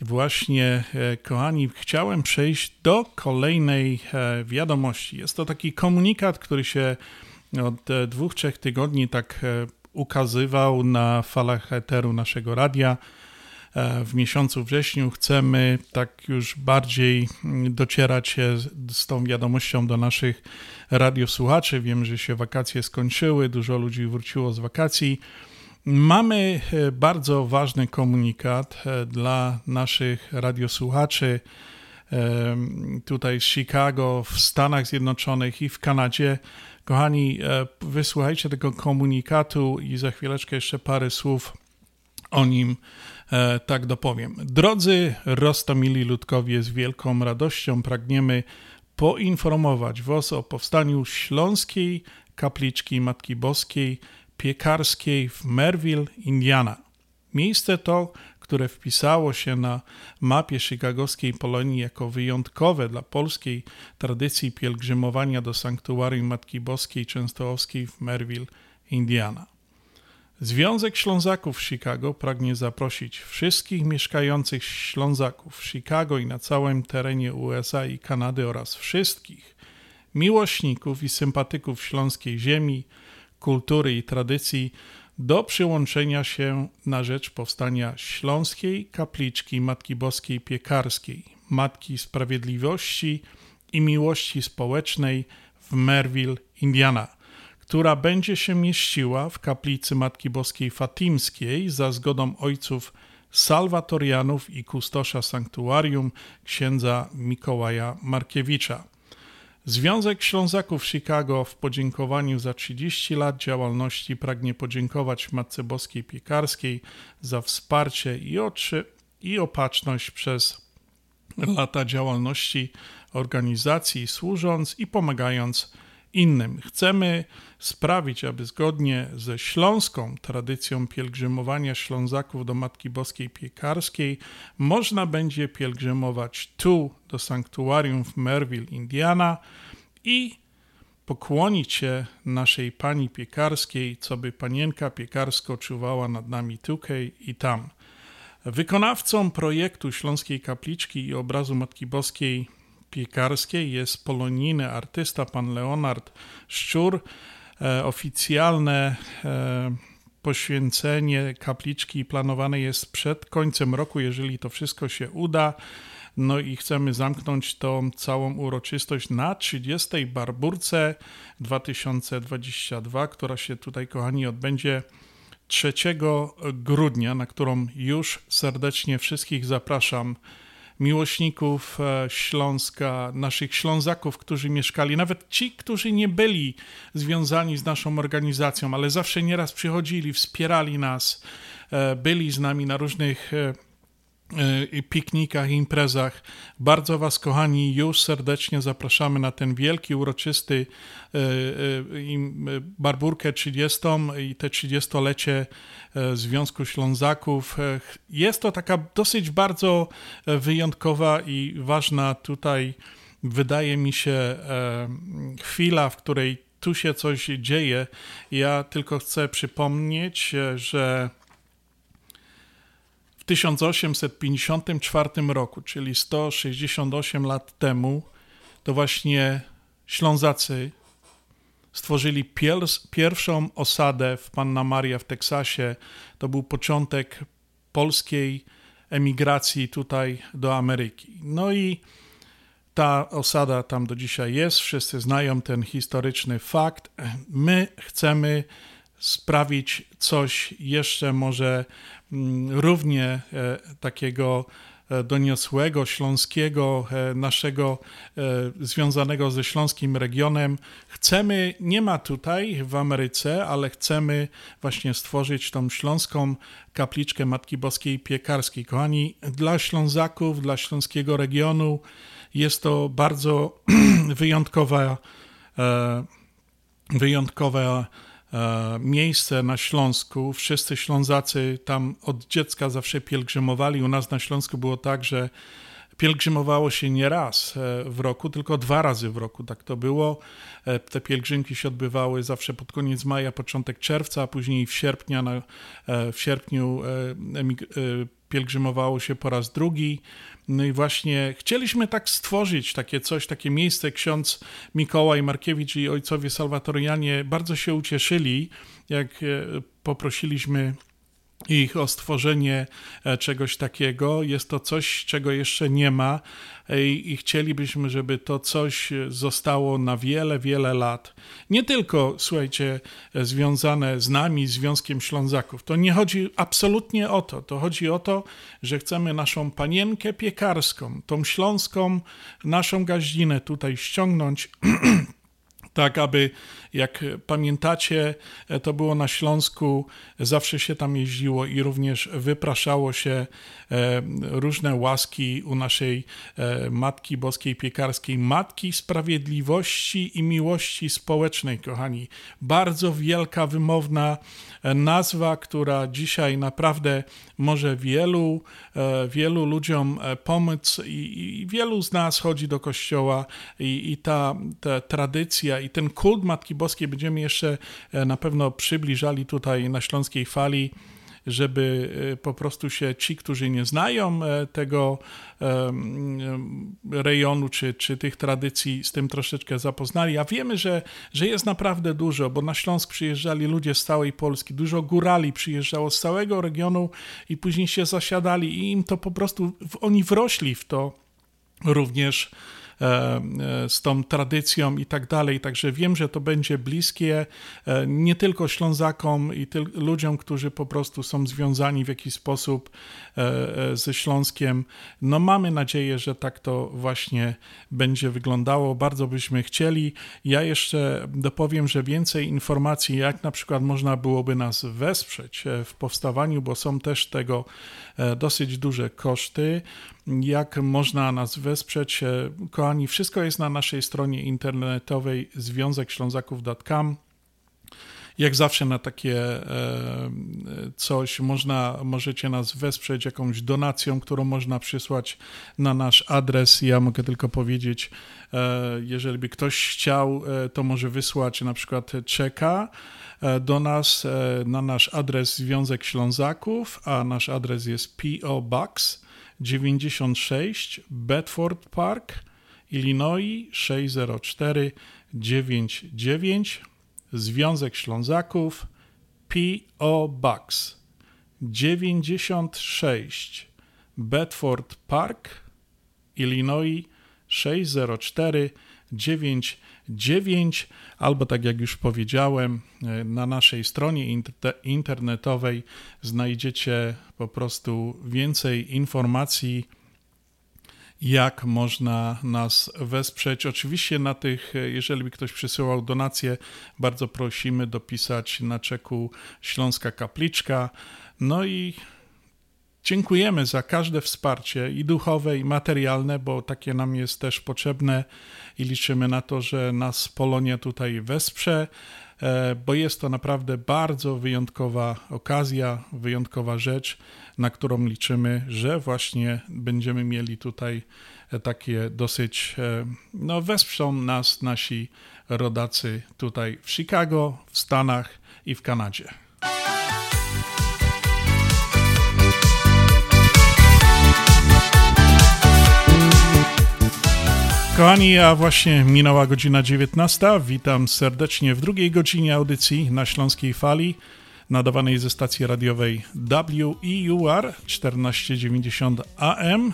właśnie, e, kochani, chciałem przejść do kolejnej e, wiadomości. Jest to taki komunikat, który się od e, dwóch, trzech tygodni tak ukazywał na falach eteru naszego radia w miesiącu wrześniu chcemy tak już bardziej mm, docierać się z tą wiadomością do naszych radiosłuchaczy. Wiem, że się wakacje skończyły, dużo ludzi wróciło z wakacji. Mamy e, bardzo ważny komunikat e, dla naszych radiosłuchaczy tutaj z Chicago, w Stanach Zjednoczonych i w Kanadzie. Kochani, e, wysłuchajcie tego komunikatu i za chwileczkę jeszcze parę słów o nim e, tak dopowiem. Drodzy Rostomili Ludkowie, z wielką radością pragniemy poinformować Was o powstaniu Śląskiej Kapliczki Matki Boskiej Piekarskiej w Merville, Indiana. Miejsce to, które wpisało się na mapie chicagowskiej Polonii jako wyjątkowe dla polskiej tradycji pielgrzymowania do sanktuarium Matki Boskiej Częstochowskiej w Merville, Indiana. Związek Ślązaków Chicago pragnie zaprosić wszystkich mieszkających Ślązaków w Chicago i na całym terenie USA i Kanady oraz wszystkich miłośników i sympatyków śląskiej ziemi, kultury i tradycji do przyłączenia się na rzecz powstania Śląskiej Kapliczki Matki Boskiej Piekarskiej, Matki Sprawiedliwości i Miłości Społecznej w Merville, Indiana – która będzie się mieściła w kaplicy Matki Boskiej Fatimskiej za zgodą ojców salwatorianów i kustosza sanktuarium księdza Mikołaja Markiewicza. Związek Ślązaków Chicago w podziękowaniu za 30 lat działalności pragnie podziękować Matce Boskiej Piekarskiej za wsparcie i, oczy, i opatrzność przez lata działalności organizacji, służąc i pomagając innym. Chcemy sprawić, aby zgodnie ze śląską tradycją pielgrzymowania Ślązaków do Matki Boskiej Piekarskiej można będzie pielgrzymować tu do sanktuarium w Merville, Indiana i pokłonić się naszej Pani Piekarskiej, co by Panienka Piekarsko czuwała nad nami tukej i tam. Wykonawcą projektu Śląskiej Kapliczki i obrazu Matki Boskiej Piekarskiej jest polonijny artysta pan Leonard Szczur. E, oficjalne e, poświęcenie kapliczki planowane jest przed końcem roku, jeżeli to wszystko się uda. No i chcemy zamknąć tą całą uroczystość na 30. Barburce 2022, która się tutaj, kochani, odbędzie 3 grudnia, na którą już serdecznie wszystkich zapraszam miłośników e, Śląska, naszych Ślązaków, którzy mieszkali, nawet ci, którzy nie byli związani z naszą organizacją, ale zawsze nieraz przychodzili, wspierali nas, e, byli z nami na różnych piknikach, imprezach. Bardzo Was, kochani, już serdecznie zapraszamy na ten wielki, uroczysty barburkę 30 i te 30-lecie Związku Ślązaków. Jest to taka dosyć bardzo wyjątkowa i ważna tutaj, wydaje mi się, chwila, w której tu się coś dzieje. Ja tylko chcę przypomnieć, że 1854 roku, czyli 168 lat temu, to właśnie Ślązacy stworzyli pier pierwszą osadę w Panna Maria w Teksasie. To był początek polskiej emigracji tutaj do Ameryki. No i ta osada tam do dzisiaj jest, wszyscy znają ten historyczny fakt. My chcemy sprawić coś jeszcze może równie e, takiego e, doniosłego, śląskiego, e, naszego związanego ze śląskim regionem. Chcemy, nie ma tutaj w Ameryce, ale chcemy właśnie stworzyć tą śląską kapliczkę Matki Boskiej Piekarskiej. Kochani, dla Ślązaków, dla śląskiego regionu jest to bardzo wyjątkowa, wyjątkowa miejsce na Śląsku. Wszyscy Ślązacy tam od dziecka zawsze pielgrzymowali. U nas na Śląsku było tak, że pielgrzymowało się nie raz e, w roku, tylko dwa razy w roku. Tak to było. E, te pielgrzymki się odbywały zawsze pod koniec maja, początek czerwca, a później w, sierpnia, w sierpniu pielgrzymowało się po raz drugi. No i właśnie chcieliśmy tak stworzyć takie coś, takie miejsce. Ksiądz Mikołaj Markiewicz i ojcowie salwatorianie bardzo się ucieszyli, jak e, poprosiliśmy ich o stworzenie e, czegoś takiego. Jest to coś, czego jeszcze nie ma i, chcielibyśmy, żeby to coś zostało na wiele, wiele lat. Nie tylko, słuchajcie, e, związane z nami, Związkiem Ślązaków. To nie chodzi absolutnie o to. To chodzi o to, że chcemy naszą panienkę piekarską, tą śląską, naszą gaździnę tutaj ściągnąć tak aby, jak pamiętacie, to było na Śląsku, zawsze się tam jeździło i również wypraszało się e, różne łaski u naszej e, Matki Boskiej Piekarskiej, Matki Sprawiedliwości i Miłości Społecznej, kochani. Bardzo wielka, wymowna e, nazwa, która dzisiaj naprawdę może wielu, wielu ludziom pomóc i, i wielu z nas chodzi do kościoła i, i ta, ta tradycja i ten kult Matki Boskiej będziemy jeszcze e, na pewno przybliżali tutaj na Śląskiej Fali żeby e, po prostu się ci, którzy nie znają e, tego rejonu czy, czy tych tradycji, z tym troszeczkę zapoznali. A wiemy, że, że jest naprawdę dużo, bo na Śląsk przyjeżdżali ludzie z całej Polski, dużo górali przyjeżdżało z całego regionu i później się zasiadali i im to po prostu, oni wrośli w to również z tą tradycją i tak dalej. Także wiem, że to będzie bliskie e, nie tylko Ślązakom i ludziom, którzy po prostu są związani w jakiś sposób ze Śląskiem. No mamy nadzieję, że tak to właśnie będzie wyglądało. Bardzo byśmy chcieli. Ja jeszcze dopowiem, że więcej informacji, jak na przykład można byłoby nas wesprzeć w powstawaniu, bo są też tego dosyć duże koszty jak można nas wesprzeć. E, kochani, wszystko jest na naszej stronie internetowej związekślązaków.com. Jak zawsze na takie e, coś można, możecie nas wesprzeć jakąś donacją, którą można przysłać na nasz adres. Ja mogę tylko powiedzieć, e, jeżeli by ktoś chciał, to może wysłać na przykład czeka do nas na nasz adres Związek Ślązaków, a nasz adres jest PO Box 96 Bedford Park, Illinois 60499, Związek Ślązaków, P.O. Box 96 Bedford Park, Illinois 60499 albo tak jak już powiedziałem, e, na naszej stronie internetowej znajdziecie po prostu więcej informacji jak można nas wesprzeć. Oczywiście na tych, jeżeli by ktoś przysyłał donacje, bardzo prosimy dopisać na czeku Śląska Kapliczka. No i dziękujemy za każde wsparcie i duchowe, i materialne, bo takie nam jest też potrzebne i liczymy na to, że nas Polonia tutaj wesprze. E, bo jest to naprawdę bardzo wyjątkowa okazja, wyjątkowa rzecz, na którą liczymy, że właśnie będziemy mieli tutaj e, takie dosyć, e, no wesprzą nas nasi rodacy tutaj w Chicago, w Stanach i w Kanadzie. Kochani, a właśnie minęła godzina 19. Witam serdecznie w drugiej godzinie audycji na Śląskiej Fali, nadawanej ze stacji radiowej WEUR 1490 AM.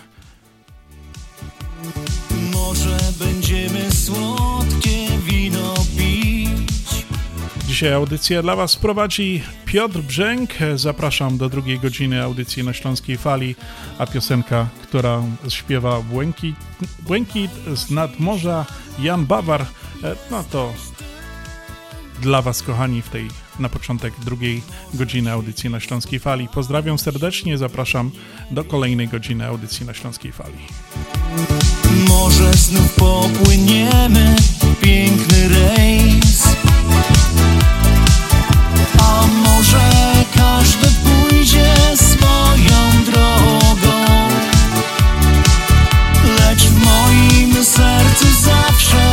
Może będziemy słodkie. Dzisiaj audycję dla Was prowadzi Piotr Brzęk. Zapraszam do drugiej godziny audycji na Śląskiej Fali, a piosenka, która śpiewa Błękit, Błękit z nadmorza Jan Bawar, e, no to dla Was, kochani, w tej na początek drugiej godziny audycji na Śląskiej Fali. Pozdrawiam serdecznie, zapraszam do kolejnej godziny audycji na Śląskiej Fali. Może znów popłyniemy piękny rejs sercu zawsze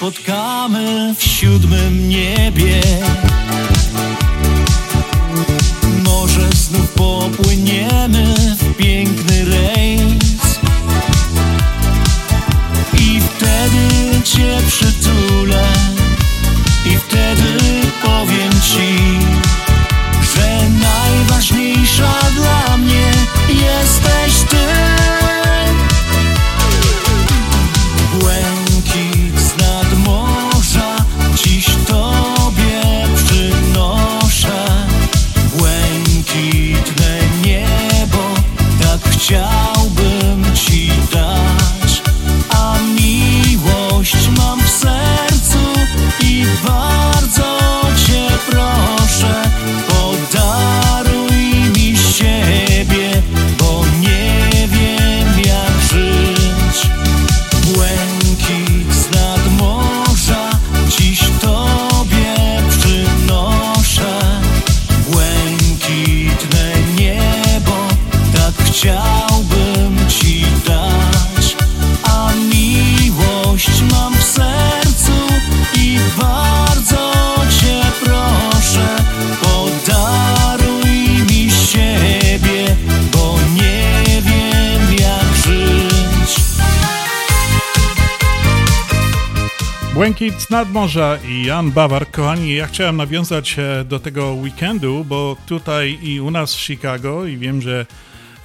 się Nadmorza i Jan Bawar. Kochani, ja chciałem nawiązać e, do tego weekendu, bo tutaj i u nas w Chicago i wiem, że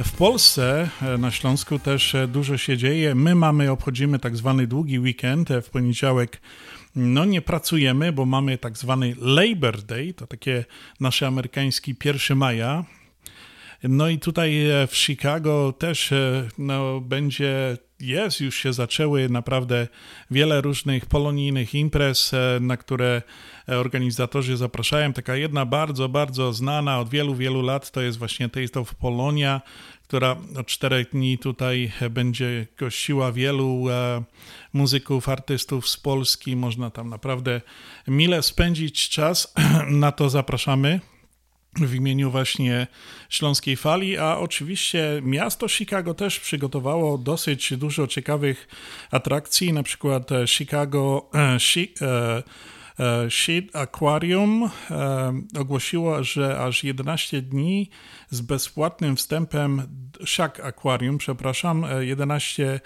w Polsce, e, na Śląsku też e, dużo się dzieje. My mamy, obchodzimy tak zwany długi weekend w poniedziałek. No nie pracujemy, bo mamy tak zwany Labor Day, to takie nasze amerykański 1 maja. No i tutaj w Chicago też no, będzie, jest, już się zaczęły naprawdę wiele różnych polonijnych imprez, e, na które organizatorzy zapraszają. Taka jedna bardzo, bardzo znana od wielu, wielu lat to jest właśnie Taste of Polonia, która od czterech dni tutaj będzie gościła wielu muzyków, artystów z Polski. Można tam naprawdę mile spędzić czas. Na to zapraszamy. W imieniu właśnie Śląskiej Fali, a oczywiście miasto Chicago też przygotowało dosyć dużo ciekawych atrakcji, na przykład e, Chicago e, e, Sheet Aquarium ogłosiło, że aż 11 dni z bezpłatnym wstępem, Shack Aquarium, przepraszam, 11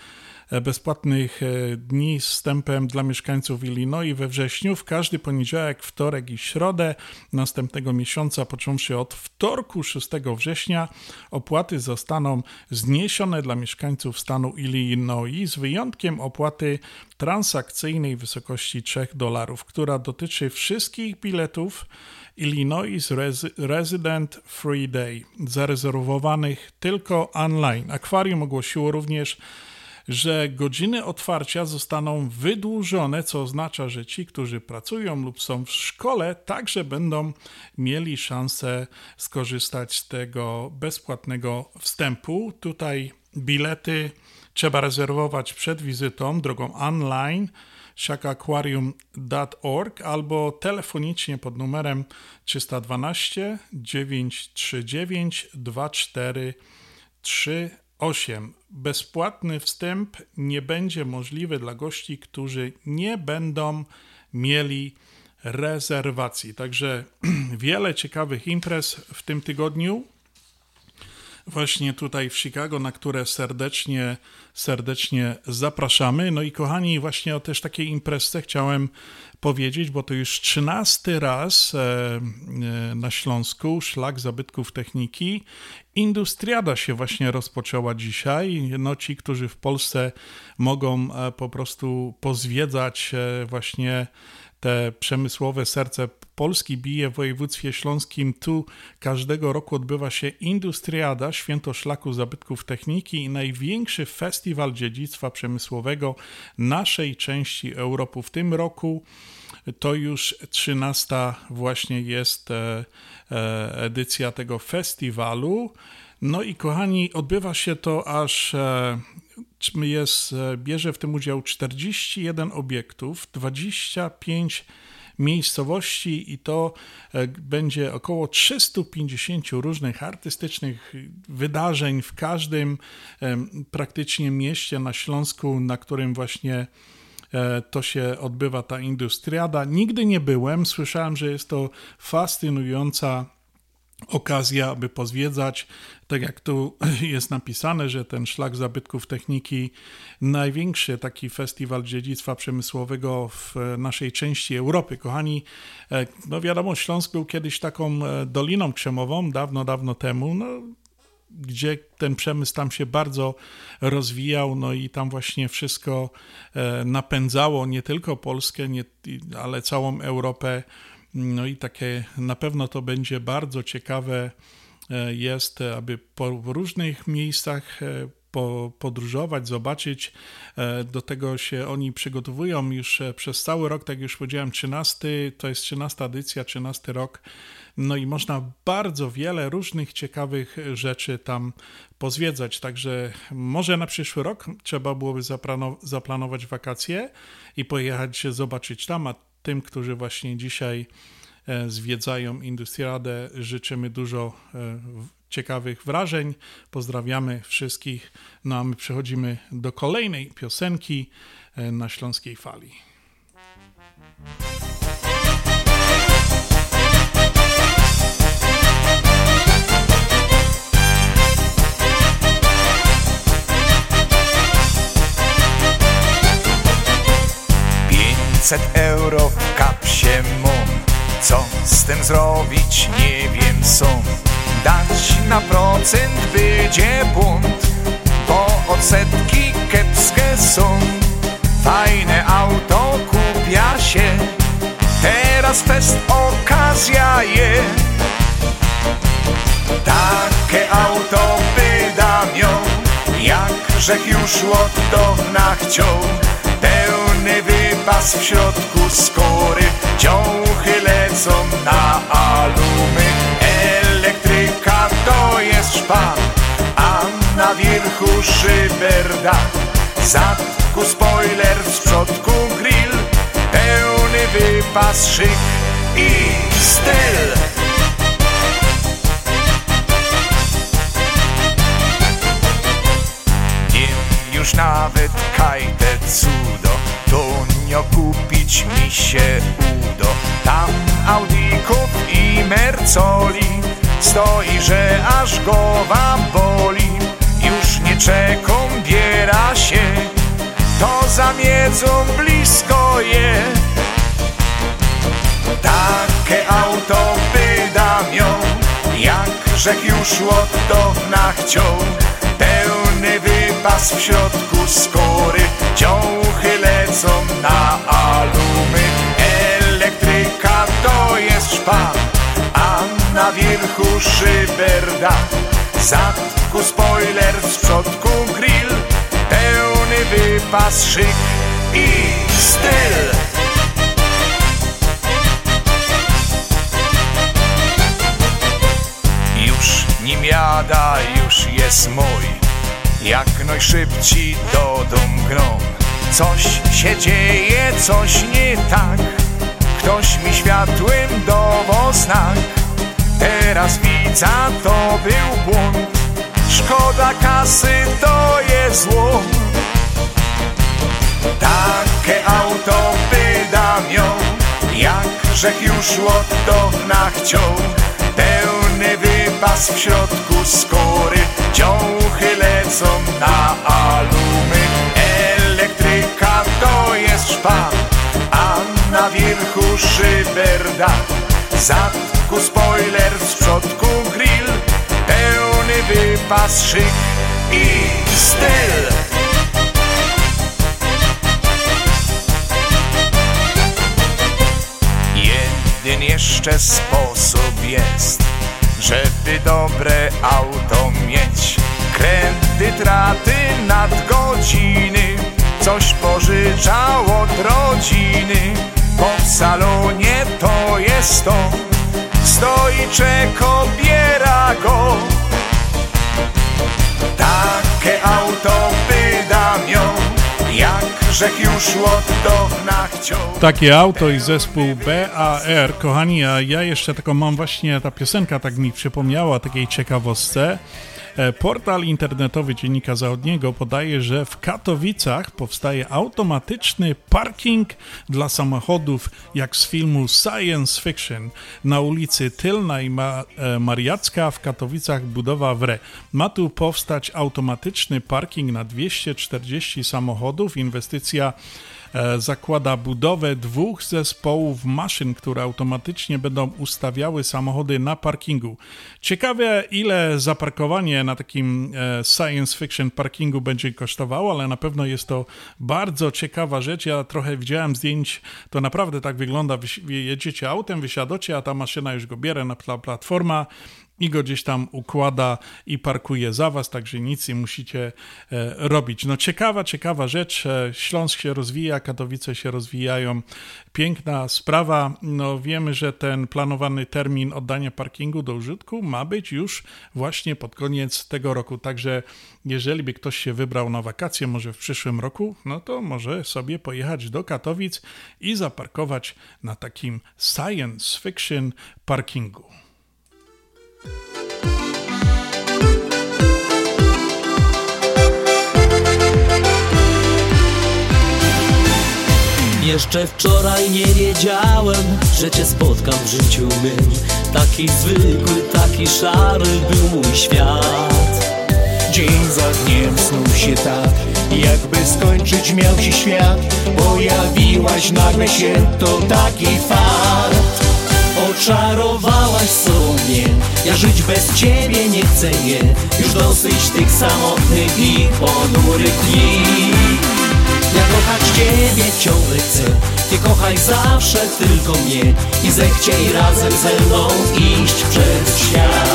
bezpłatnych e, dni z wstępem dla mieszkańców Illinois we wrześniu w każdy poniedziałek, wtorek i środę następnego miesiąca, począwszy od wtorku 6 września, opłaty zostaną zniesione dla mieszkańców stanu Illinois z wyjątkiem opłaty transakcyjnej w wysokości 3 dolarów, która dotyczy wszystkich biletów Illinois Resident Free Day, zarezerwowanych tylko online. Akwarium ogłosiło również że godziny otwarcia zostaną wydłużone, co oznacza, że ci, którzy pracują lub są w szkole, także będą mieli szansę skorzystać z tego bezpłatnego wstępu. Tutaj bilety trzeba rezerwować przed wizytą drogą online shakaquarium.org albo telefonicznie pod numerem 312 939 24 8. Bezpłatny wstęp nie będzie możliwy dla gości, którzy nie będą mieli rezerwacji. Także wiele ciekawych imprez w tym tygodniu. Właśnie tutaj w Chicago, na które serdecznie, serdecznie zapraszamy. No i kochani, właśnie o też takiej imprezce chciałem powiedzieć, bo to już trzynasty raz e, e, na Śląsku szlak zabytków techniki. Industriada się właśnie rozpoczęła dzisiaj. No ci, którzy w Polsce mogą e, po prostu pozwiedzać właśnie te przemysłowe serce Polski bije w województwie śląskim. Tu każdego roku odbywa się Industriada, Święto Szlaku Zabytków Techniki i największy festiwal dziedzictwa przemysłowego naszej części Europy. W tym roku to już 13 właśnie jest e, e, edycja tego festiwalu. No i kochani, odbywa się to aż e, jest, bierze w tym udział 41 obiektów, 25 miejscowości i to będzie około 350 różnych artystycznych wydarzeń w każdym praktycznie mieście na Śląsku, na którym właśnie E, to się odbywa ta industriada. Nigdy nie byłem, słyszałem, że jest to fascynująca okazja, aby pozwiedzać, tak jak tu jest napisane, że ten szlak zabytków techniki, największy taki festiwal dziedzictwa przemysłowego w naszej części Europy. Kochani, e, no wiadomo, Śląsk był kiedyś taką e, doliną krzemową, dawno, dawno temu. No, gdzie ten przemysł tam się bardzo rozwijał, no i tam właśnie wszystko e, napędzało nie tylko Polskę, nie, ale całą Europę. No i takie na pewno to będzie bardzo ciekawe e, jest, aby po różnych miejscach e, po, podróżować, zobaczyć. Do tego się oni przygotowują już przez cały rok, tak jak już powiedziałem, 13, to jest 13 edycja, 13 rok no i można bardzo wiele różnych ciekawych rzeczy tam pozwiedzać. Także może na przyszły rok trzeba byłoby zaplanować wakacje i pojechać zobaczyć tam, a tym, którzy właśnie dzisiaj e, zwiedzają Industriadę, życzymy dużo e, ciekawych wrażeń. Pozdrawiamy wszystkich. No a my przechodzimy do kolejnej piosenki e, na Śląskiej Fali. 500 euro w kapsie mum Co z tym zrobić? Nie wiem są. Dać na procent będzie bunt Bo odsetki kiepskie są. Fajne auto kupia się. Teraz fest okazja je Takie auto wydam ją Jakżech już od dawna chciał Pełny wypas w środku skory Ciąchy lecą na alumy. Elektryka to jest szpan A na wierchu szyberda Zatku spoiler, w przodku grill. Pełny wypas, szyk i styl. Już nawet kajte cudo. Nie kupić mi się udo. Tam Audików i Mercoli. Stoi, że aż głowa boli. Już nie czeką biera się. To za miedzą blisko je. Takie auto wydam ją. Jak rzek już od dawna chciał Pełny wypas w środku skory. Ciąchy lecą na alumy. Elektryka to jest szpan A na wierzchu szyberda Zadku spoiler, z przodku grill. Pełny wypas, szyk i styl. Nim jada, już jest mój Jak najszybciej do dom grom. Coś się dzieje, coś nie tak. Ktoś mi światłym dawał Teraz widzę, to był błąd. Szkoda kasy, to jest zło. Takie auto wydam ją. Jak rzek już od dawna chciał Pełny wypas w środku skory Ciąchy lecą na alumy. Elektryka to jest szpan A na wierzchu szyberda Zadku spoiler, z przodku grill. Pełny wypas, szyk i styl. Jeden jeszcze sposób jest Żeby dobre auto mieć. Kredyt raty nadgodziny. Coś pożyczał od rodziny. Bo w salonie to jest to. Stoi czeko, biera go. Takie auto wydam Takie auto i zespół BAR. Kochani, a ja jeszcze taką mam właśnie, ta piosenka tak mi przypomniała takiej ciekawostce. E, Portal internetowy Dziennika Zachodniego podaje, że w Katowicach powstaje automatyczny parking dla samochodów, jak z filmu Science Fiction. Na ulicy Tylna i Ma e, Mariacka w Katowicach budowa wre. Ma tu powstać automatyczny parking na 240 samochodów. Inwestycja zakłada budowę dwóch zespołów maszyn, które automatycznie będą ustawiały samochody na parkingu. Ciekawe, ile zaparkowanie na takim e, science fiction parkingu będzie kosztowało, ale na pewno jest to bardzo ciekawa rzecz. Ja trochę widziałem zdjęć, to naprawdę tak wygląda. Wy jedziecie autem, wysiadacie, a ta maszyna już go bierze na pla platforma i go gdzieś tam układa i parkuje za was, także nic nie musicie e, robić. No ciekawa, ciekawa rzecz. E, Śląsk się rozwija, Katowice się rozwijają. Piękna sprawa. No wiemy, że ten planowany termin oddania parkingu do użytku ma być już właśnie pod koniec tego roku. Także jeżeli by ktoś się wybrał na wakacje, może w przyszłym roku, no to może sobie pojechać do Katowic i zaparkować na takim science fiction parkingu. Jeszcze wczoraj nie wiedziałem, że cię spotkam w życiu mym. Taki zwykły, taki szary był mój świat. Dzień za dniem snuł się tak, jakby skończyć miał się świat. Pojawiłaś nagle się, to taki fart. Oczarowałaś sobie, ja żyć bez ciebie nie chcę, nie. Już dosyć tych samotnych i ponurych dni ja kochać Ciebie ciągle chcę. Ty kochaj zawsze tylko mnie I zechciej razem ze mną iść przez świat.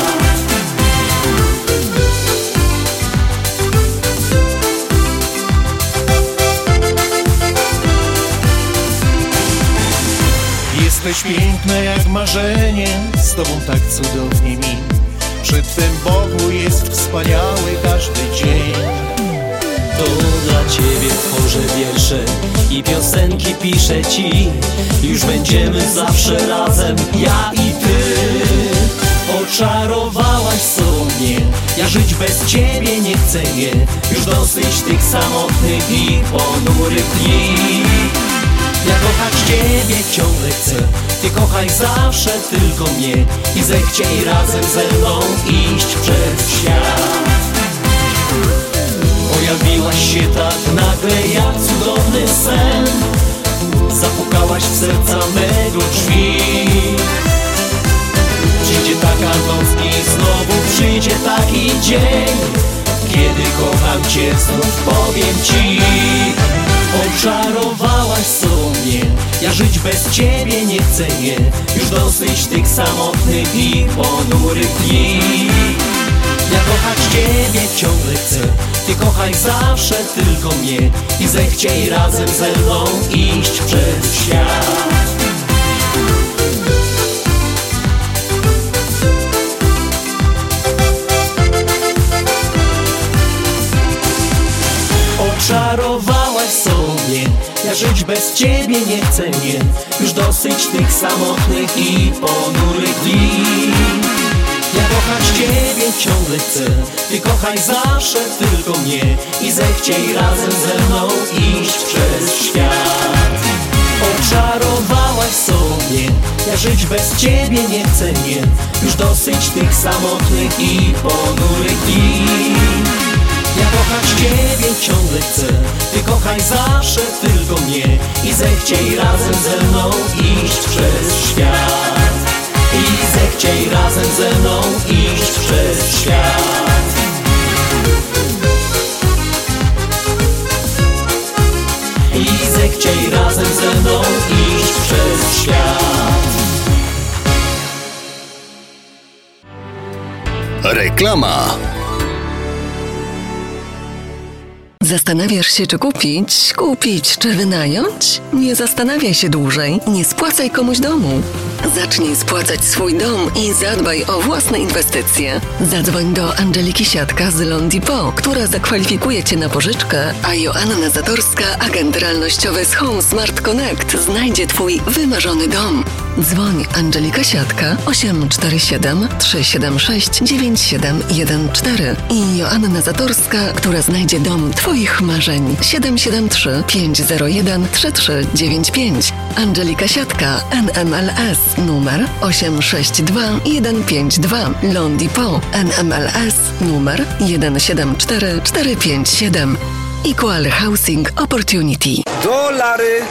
Jesteś piękna jak marzenie Z Tobą tak cudownie mi. Przy Twym Bogu jest wspaniały każdy dzień To dla Ciebie tworzę wiersze I piosenki piszę Ci. Już będziemy zawsze razem Ja i Ty. Oczarowałaś sobie Ja żyć bez ciebie nie chcę, nie. Już dosyć tych samotnych i ponurych dni. Ja kochać ciebie ciągle chcę Ty kochaj zawsze tylko mnie I zechciej razem ze mną iść przez świat Pojawiłaś się tak nagle jak cudowny sen. Zapukałaś w serca mego drzwi. Przyjdzie taka noc i znowu przyjdzie taki dzień Kiedy kocham Cię znów powiem Ci. Oczarowałaś sobie Ja żyć bez Ciebie nie chcę, nie Już dosyć tych samotnych i ponurych dni ja kochać Ciebie ciągle chcę. Ty kochaj zawsze tylko mnie I zechciej razem ze mną iść przez świat. Oczarowałaś sobie Ja żyć bez Ciebie nie chcę, nie. Już dosyć tych samotnych i ponurych dni ja kochać Ciebie ciągle chcę Ty kochaj zawsze tylko mnie I zechciej razem ze mną iść przez świat. Oczarowałaś sobie Ja żyć bez Ciebie nie chcę, nie. Już dosyć tych samotnych i ponurych dni. Ja kochać Ciebie ciągle chcę Ty kochaj zawsze tylko mnie I zechciej razem ze mną iść przez świat i zechciej razem ze mną iść przez świat. I zechciej razem ze mną iść przez świat. Reklama Zastanawiasz się, czy kupić, kupić, czy wynająć? Nie zastanawiaj się dłużej, nie spłacaj komuś domu. Zacznij spłacać swój dom i zadbaj o własne inwestycje. Zadzwoń do Angeliki Siatka z Londipo, która zakwalifikuje Cię na pożyczkę, a Joanna Zatorska, agent realnościowy z Home Smart Connect, znajdzie Twój wymarzony dom. Dzwoń Angelika Siatka 847 376 9714 i Joanna Zatorska, która znajdzie dom Twoich marzeń. 773 501 3395. Angelika Siatka NMLS numer 862 152 Londipo NMLS numer 174457 Equal Housing Opportunity Dolary,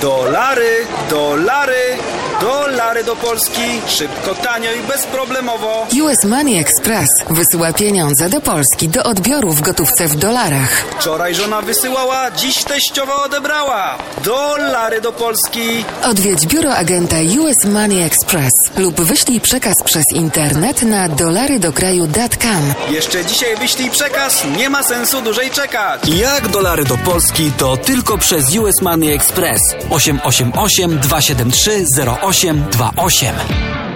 dolary, dolary, dolary do Polski. Szybko, tanio i bezproblemowo. US Money Express wysyła pieniądze do Polski do odbioru w gotówce w dolarach. Wczoraj żona wysyłała, dziś teściowa odebrała. Dolary do Polski. Odwiedź biuro agenta US Money Express lub wyślij przekaz przez internet na dolarydokraju.com. Jeszcze dzisiaj wyślij przekaz, nie ma sensu dłużej czekać. Jak dolary do Polski to tylko przez US Money Express 888 273 0828.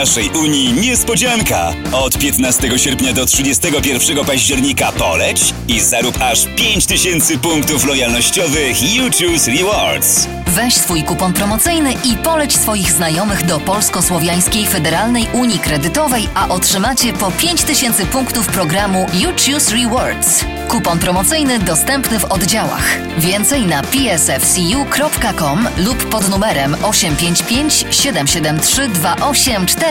naszej Unii niespodzianka! Od 15 sierpnia do 31 października poleć i zarób aż 5000 punktów lojalnościowych You Choose Rewards. Weź swój kupon promocyjny i poleć swoich znajomych do Polsko-Słowiańskiej Federalnej Unii Kredytowej, a otrzymacie po 5000 punktów programu You Choose Rewards. Kupon promocyjny dostępny w oddziałach. Więcej na psfcu.com lub pod numerem 855 773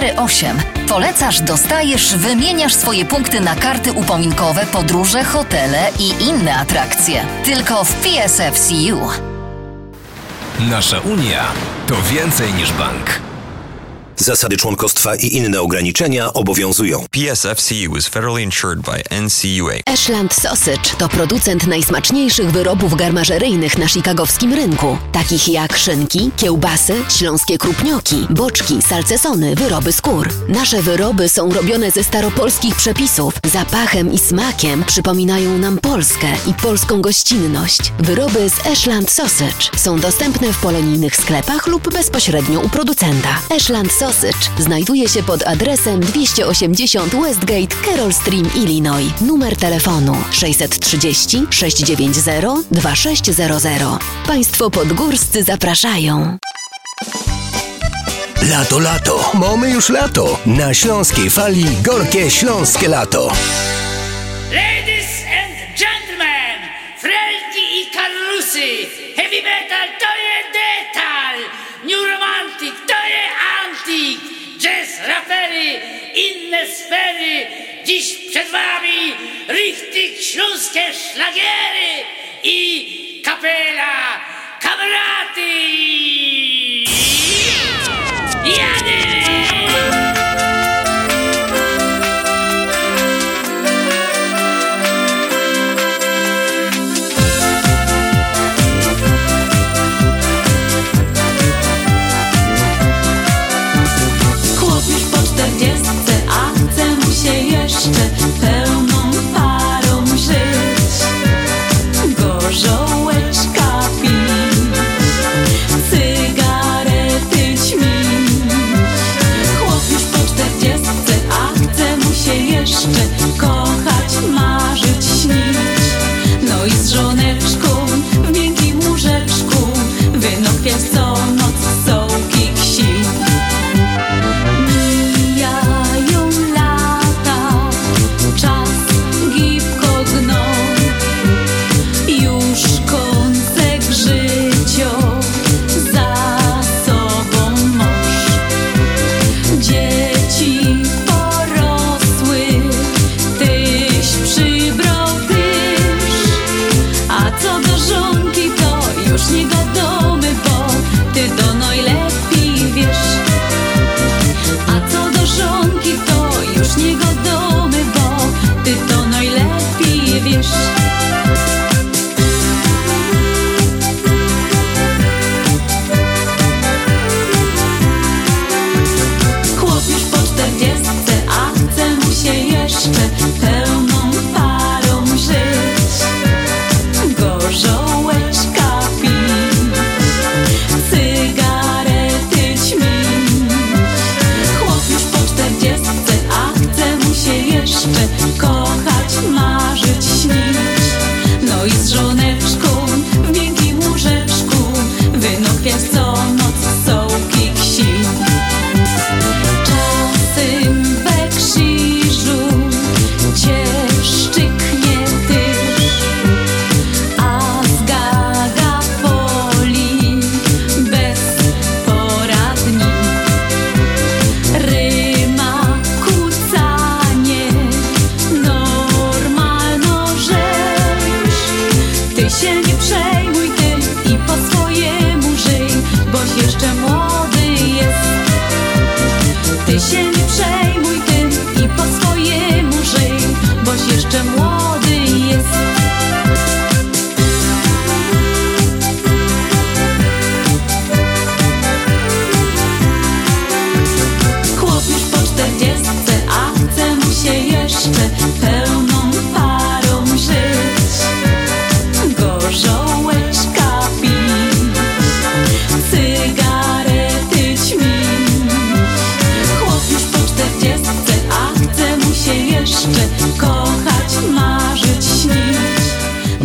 2848. Polecasz, dostajesz, wymieniasz swoje punkty na karty upominkowe, podróże, hotele i inne atrakcje. Tylko w PSFCU. Nasza Unia to więcej niż bank. Zasady członkostwa i inne ograniczenia obowiązują. PSFCU is federally insured by NCUA. Ashland Sausage to producent najsmaczniejszych wyrobów garmażeryjnych na chicagowskim rynku, takich jak szynki, kiełbasy, śląskie krupnioki, boczki, salcesony, wyroby skór. Nasze wyroby są robione ze staropolskich przepisów. Zapachem i smakiem przypominają nam Polskę i polską gościnność. Wyroby z Ashland Sausage są dostępne w polonijnych sklepach lub bezpośrednio u producenta. Ashland Sausage znajduje się pod adresem 280 Westgate, Carroll Stream, Illinois. Numer telefonu 630 690 2600. Państwo podgórscy zapraszają. Lato, lato, mamy już lato. Na Śląskiej Fali gorkie śląskie lato. Ladies and gentlemen, frelki i karlusy, heavy metal to jest inne sfery, dziś przed wami richtig śląskie szlagiery i kapela kamraty. Jeszcze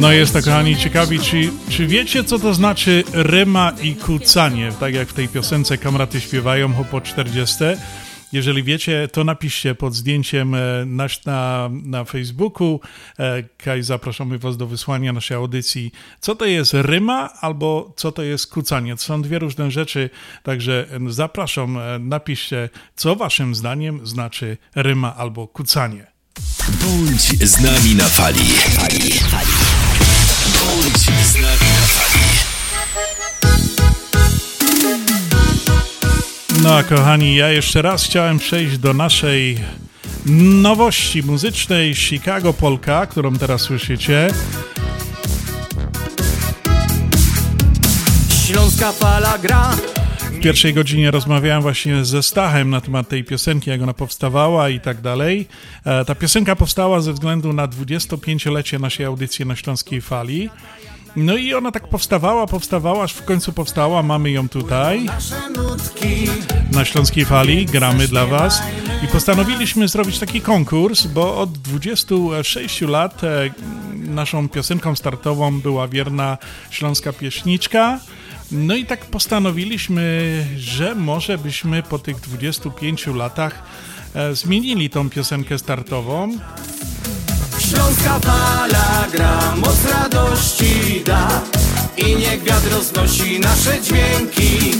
No jest to, kochani, ciekawi, czy, czy wiecie, co to znaczy ryma i kucanie? Tak jak w tej piosence kamraty śpiewają o po 40. Jeżeli wiecie, to napiszcie pod zdjęciem e, nasz na, na Facebooku. E, Kaj, zapraszamy Was do wysłania naszej audycji. Co to jest ryma albo co to jest kucanie? To są dwie różne rzeczy, także e, zapraszam, napiszcie, co Waszym zdaniem znaczy ryma albo kucanie. Bądź z nami na fali. fali, fali. No, kochani, ja jeszcze raz chciałem przejść do naszej nowości muzycznej Chicago Polka, którą teraz słyszycie. Śląska fala gra pierwszej godzinie rozmawiałem właśnie ze Stachem na temat tej piosenki, jak ona powstawała i tak dalej. E, Ta piosenka powstała ze względu na 25-lecie naszej audycji na Śląskiej Fali. No i ona tak powstawała, powstawała, aż w końcu powstała. Mamy ją tutaj na Śląskiej Fali, gramy dla Was. I postanowiliśmy zrobić taki konkurs, bo od 26 lat e, naszą piosenką startową była wierna śląska pieśniczka. No i tak postanowiliśmy, że może byśmy po tych 25 latach e, zmienili tą piosenkę startową. Śląska fala gra, moc radości da I niech wiatr roznosi nasze dźwięki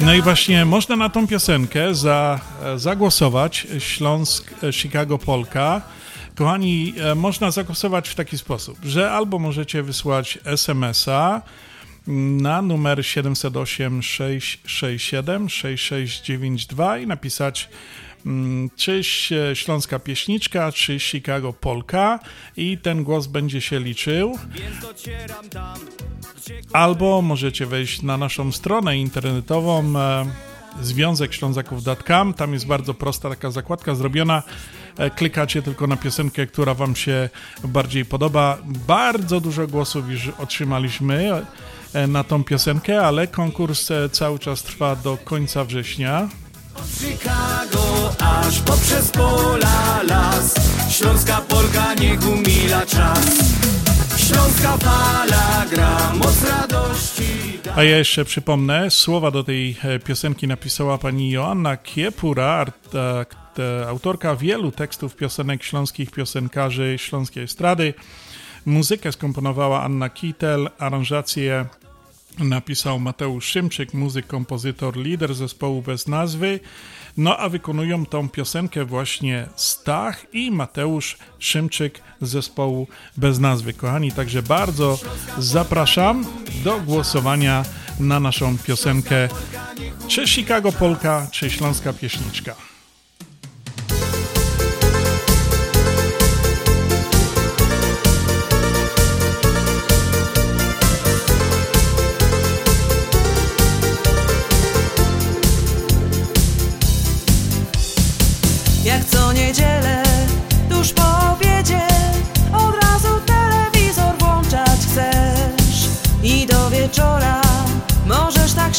No i właśnie można na tą piosenkę za, e, zagłosować Śląsk e, Chicago Polka. Kochani, można zagłosować w taki sposób, że albo możecie wysłać SMS-a na numer 708 667 6692 i napisać mm, czy Śląska Pieśniczka, czy Chicago Polka i ten głos będzie się liczył. Albo możecie wejść na naszą stronę internetową e, Związek Ślązaków.com. Tam jest bardzo prosta taka zakładka zrobiona. E, klikacie tylko na piosenkę, która Wam się bardziej podoba. Bardzo dużo głosów już otrzymaliśmy na tą piosenkę, ale konkurs cały czas trwa do końca września. Od Chicago aż poprzez pola las Śląska Polka niech umila czas Śląska fala gra, moc radości A ja jeszcze przypomnę, słowa do tej e, piosenki napisała pani Joanna Kiepura, e, autorka wielu tekstów piosenek śląskich piosenkarzy śląskiej estrady. Muzykę skomponowała Anna Kittel, aranżację napisał Mateusz Szymczyk, muzyk, kompozytor, lider zespołu bez nazwy. No a wykonują tą piosenkę właśnie Stach i Mateusz Szymczyk z zespołu bez nazwy. Kochani, także bardzo zapraszam do głosowania na naszą piosenkę czy Chicago Polka, czy Śląska Pieśniczka.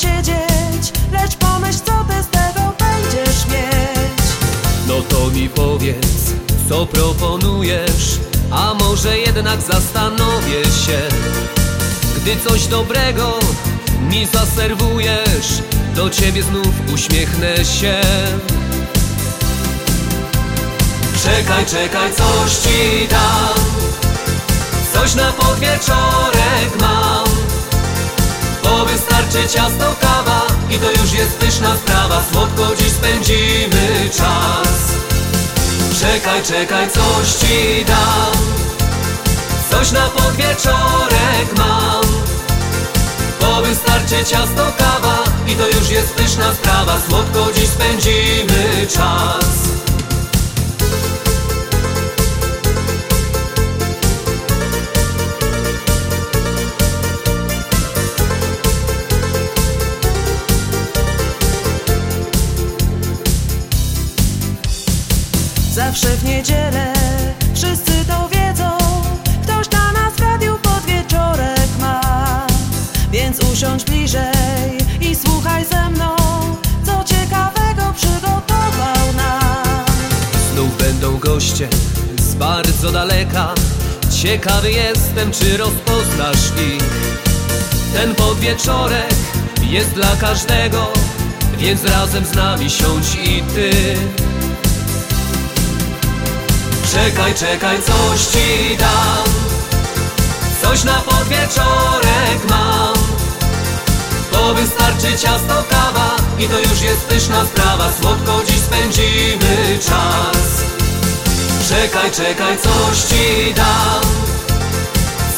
Tak Lecz pomyśl co ty z tego będziesz mieć. No to mi powiedz, co proponujesz A może jednak zastanowię się. Gdy coś dobrego mi zaserwujesz Do ciebie znów uśmiechnę się. Czekaj, czekaj, coś ci dam. Coś na podwieczorek mam wystarczy ciasto, kawa I to już jest pyszna sprawa. Słodko dziś spędzimy czas. Czekaj, czekaj, coś ci dam. Coś na podwieczorek mam. Bo wystarczy ciasto, kawa I to już jest pyszna sprawa. Słodko dziś spędzimy czas Zawsze w niedzielę wszyscy to wiedzą. Ktoś dla nas w radiu podwieczorek ma. Więc usiądź bliżej i słuchaj ze mną Co ciekawego przygotował nam. Znów będą goście z bardzo daleka. Ciekawy jestem, czy rozpoznasz ich. Ten podwieczorek jest dla każdego Więc razem z nami siądź i ty Czekaj, czekaj, coś ci dam. Coś na podwieczorek mam. Bo wystarczy ciasto, kawa I to już jest pyszna sprawa. Słodko dziś spędzimy czas. Czekaj, czekaj, coś ci dam.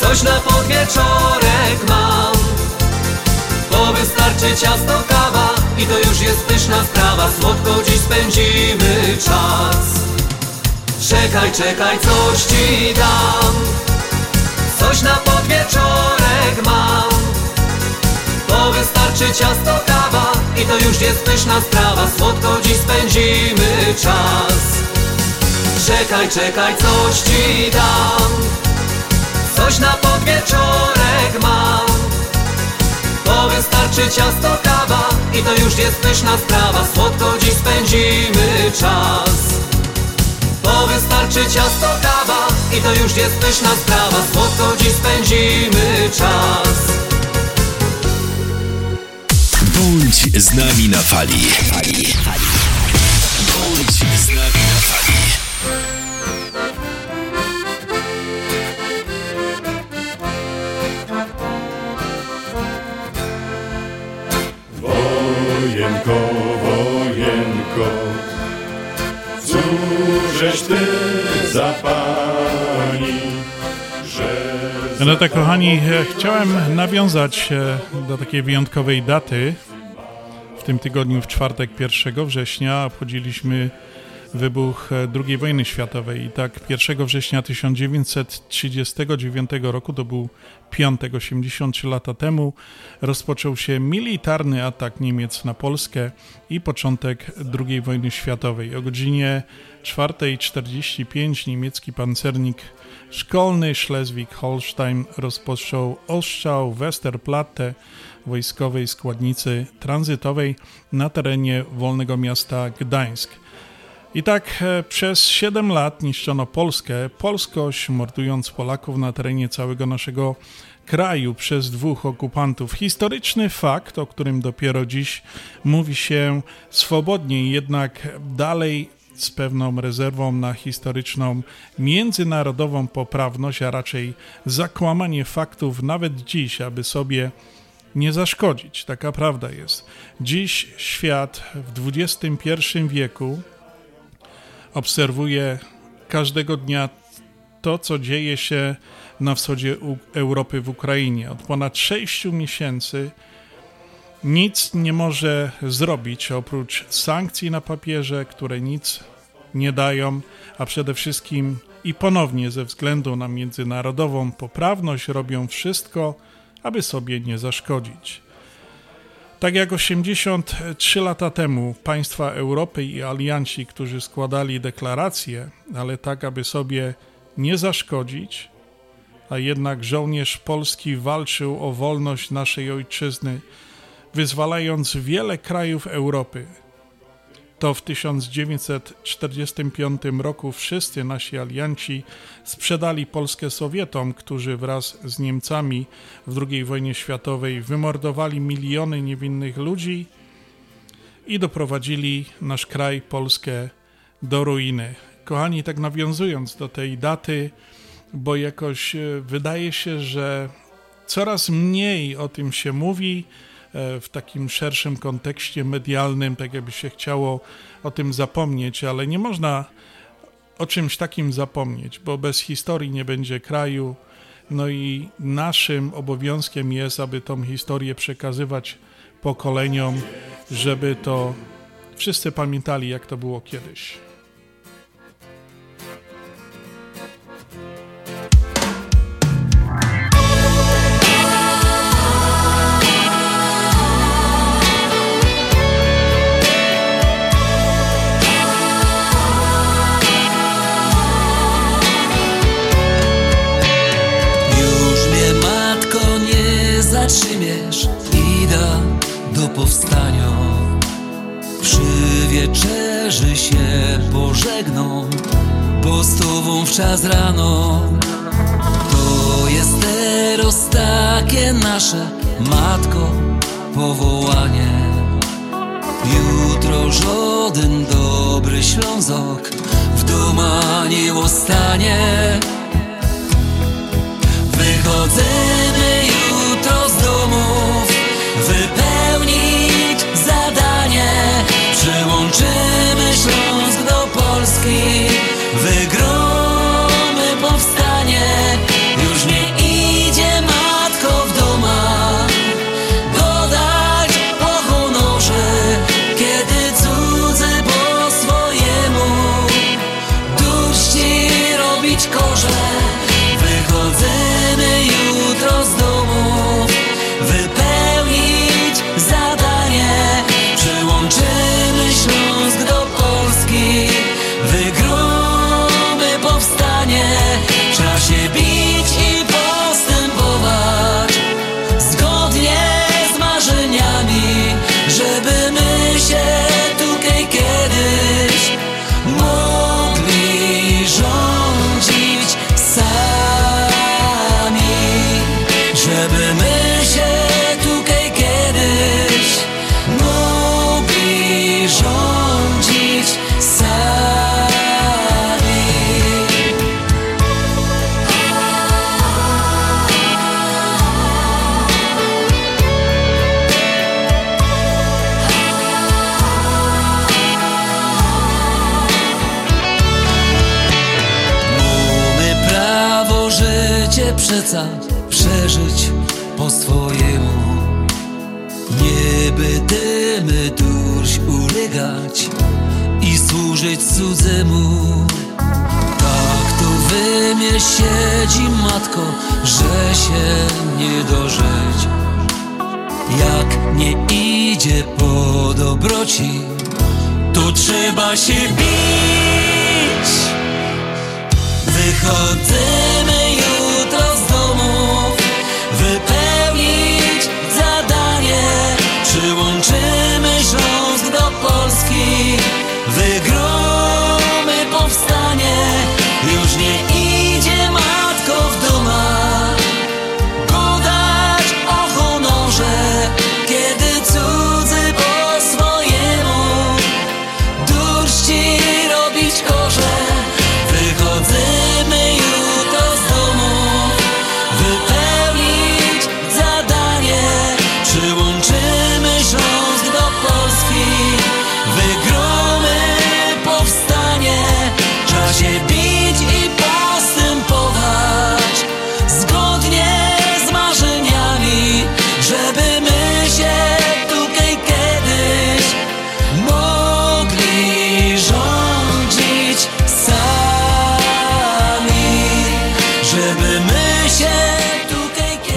Coś na podwieczorek mam. Bo wystarczy ciasto, kawa I to już jest pyszna sprawa. Słodko dziś spędzimy czas Czekaj, czekaj, coś ci dam. Coś na podwieczorek mam. Bo wystarczy ciasto, kawa I to już jest pyszna sprawa. Słodko dziś spędzimy czas. Czekaj, czekaj, coś ci dam. Coś na podwieczorek mam. Bo wystarczy ciasto, kawa I to już jest pyszna sprawa. Słodko dziś spędzimy czas bo wystarczy ciasto, kawa I to już jest pyszna sprawa Słodko dziś spędzimy czas Bądź z nami na fali. fali, fali. Bądź z nami na fali. Wojenko, wojenko, cóżeś ty za pani, że... No tak, kochani, e, chciałem nawiązać e, do takiej wyjątkowej daty. W tym tygodniu, w czwartek 1 września, obchodziliśmy wybuch e, II wojny światowej. I tak 1 września 1939 roku, to był piątek, 83 lata temu, rozpoczął się militarny atak Niemiec na Polskę i początek II wojny światowej. O godzinie 4.45 niemiecki pancernik szkolny Schleswig-Holstein rozpoczął ostrzał Westerplatte wojskowej składnicy tranzytowej na terenie wolnego miasta Gdańsk. I tak e, przez 7 lat niszczono Polskę, polskość, mordując Polaków na terenie całego naszego kraju przez dwóch okupantów. Historyczny fakt, o którym dopiero dziś mówi się swobodnie, jednak dalej z pewną rezerwą na historyczną, międzynarodową poprawność, a raczej zakłamanie faktów nawet dziś, aby sobie nie zaszkodzić. Taka prawda jest. Dziś świat w XXI wieku obserwuje każdego dnia to, co dzieje się na wschodzie Europy w Ukrainie. Od ponad 6 miesięcy nic nie może zrobić oprócz sankcji na papierze, które nic nie dają, a przede wszystkim i ponownie ze względu na międzynarodową poprawność robią wszystko, aby sobie nie zaszkodzić. Tak jak 83 lata temu państwa Europy i alianci, którzy składali deklaracje, ale tak, aby sobie nie zaszkodzić, a jednak żołnierz polski walczył o wolność naszej ojczyzny, wyzwalając wiele krajów Europy. To w 1945 roku wszyscy nasi alianci sprzedali Polskę Sowietom, którzy wraz z Niemcami w II wojnie światowej wymordowali miliony niewinnych ludzi i doprowadzili nasz kraj, Polskę, do ruiny. Kochani, tak nawiązując do tej daty, bo jakoś e, wydaje się, że coraz mniej o tym się mówi w takim szerszym kontekście medialnym, tak jakby się chciało o tym zapomnieć, ale nie można o czymś takim zapomnieć, bo bez historii nie będzie kraju. No i naszym obowiązkiem jest, aby tą historię przekazywać pokoleniom, żeby to wszyscy pamiętali, jak to było kiedyś. Powstania Przy wieczerzy się pożegną Bo z tobą w czas rano. To jest teraz takie nasze Matko powołanie. Jutro żaden dobry Ślązok W doma nie ostanie. Wychodzimy Że siedzi matko, że się nie dożyć. Jak nie idzie po dobroci, to trzeba się bić. Wychodzimy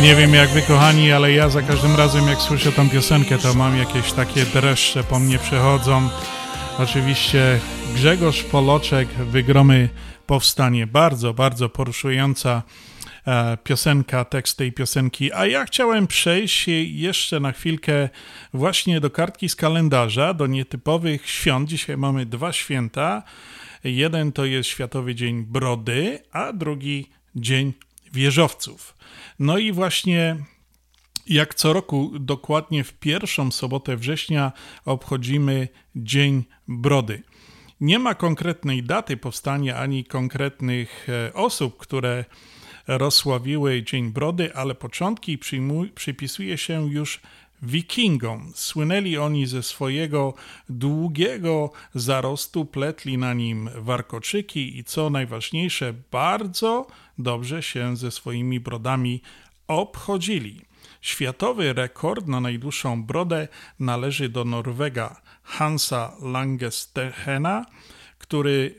Nie wiem jak wy kochani, ale ja za każdym razem jak słyszę tą piosenkę, to mam jakieś takie dreszcze po mnie przechodzą. Oczywiście Grzegorz Poloczek, Wygromy Powstanie. Bardzo, bardzo poruszująca e, piosenka, tekst tej piosenki. A ja chciałem przejść jeszcze na chwilkę właśnie do kartki z kalendarza, do nietypowych świąt. Dzisiaj mamy dwa święta. Jeden to jest Światowy Dzień Brody, a drugi Dzień Wieżowców. No i właśnie jak co roku, dokładnie w pierwszą sobotę września obchodzimy Dzień Brody. Nie ma konkretnej daty powstania ani konkretnych e, osób, które rozsławiły Dzień Brody, ale początki przypisuje się już Wikingom. Słynęli oni ze swojego długiego zarostu, pletli na nim warkoczyki i co najważniejsze, bardzo dobrze się ze swoimi brodami obchodzili. Światowy rekord na najdłuższą brodę należy do Norwega Hansa Langestehena, który y,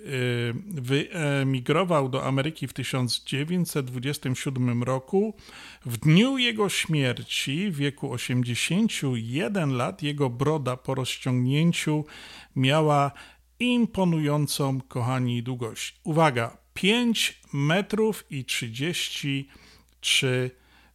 wyemigrował do Ameryki w 1927 roku. W dniu jego śmierci, w wieku 81 lat, jego broda po rozciągnięciu miała imponującą, kochani, długość. Uwaga, 5 metrów i 33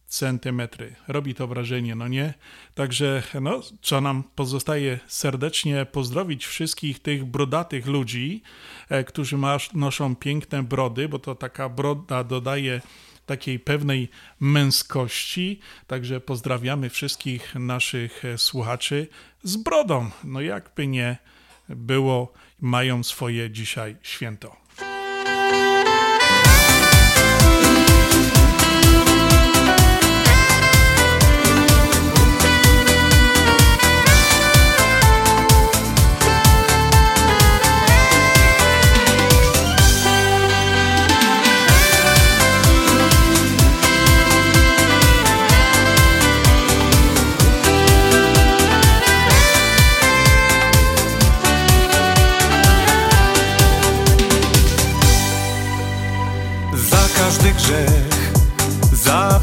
centymetry. Robi to wrażenie, no nie? Także, no, co nam pozostaje serdecznie pozdrowić wszystkich tych brodatych ludzi, e, którzy masz, noszą piękne brody, bo to taka broda dodaje takiej pewnej męskości. Także pozdrawiamy wszystkich naszych e, słuchaczy z brodą. No jakby nie było, mają swoje dzisiaj święto.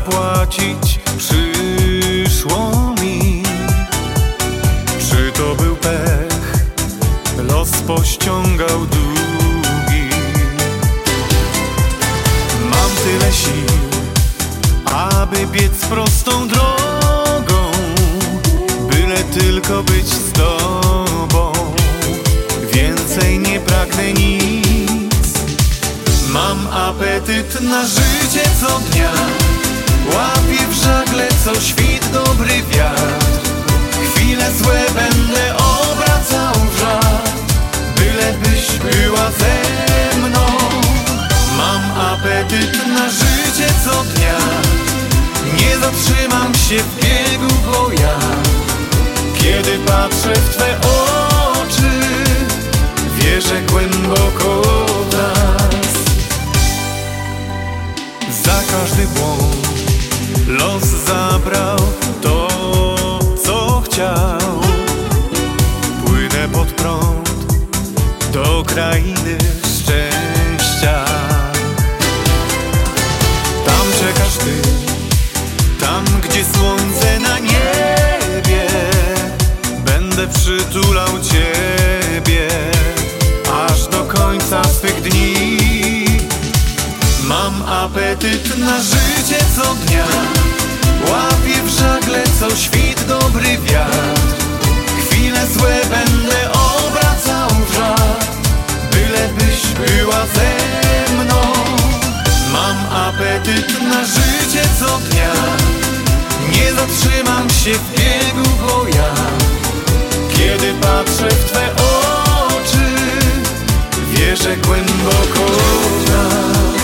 Zapłacić przyszło mi. Czy to był pech, los pościągał długi. Mam tyle sił, aby biec prostą drogą, byle tylko być z tobą. Więcej nie pragnę nic. Mam apetyt na życie co dnia Łapię w żagle co świt dobry wiatr. Chwile złe będę obracał w żart Byle byś była ze mną. Mam apetyt na życie co dnia. Nie zatrzymam się w biegu, bo ja Kiedy patrzę w Twe oczy Wierzę głęboko w nas Za każdy błąd Los zabrał to, co chciał. Płynę pod prąd do krainy. Apetyt na życie co dnia, łapię w żagle co świt dobry wiatr. Chwile złe będę obracał w żart, bylebyś była ze mną. Mam apetyt na życie co dnia, nie zatrzymam się w biegu, bo ja kiedy patrzę w Twe oczy, wierzę głęboko w nas.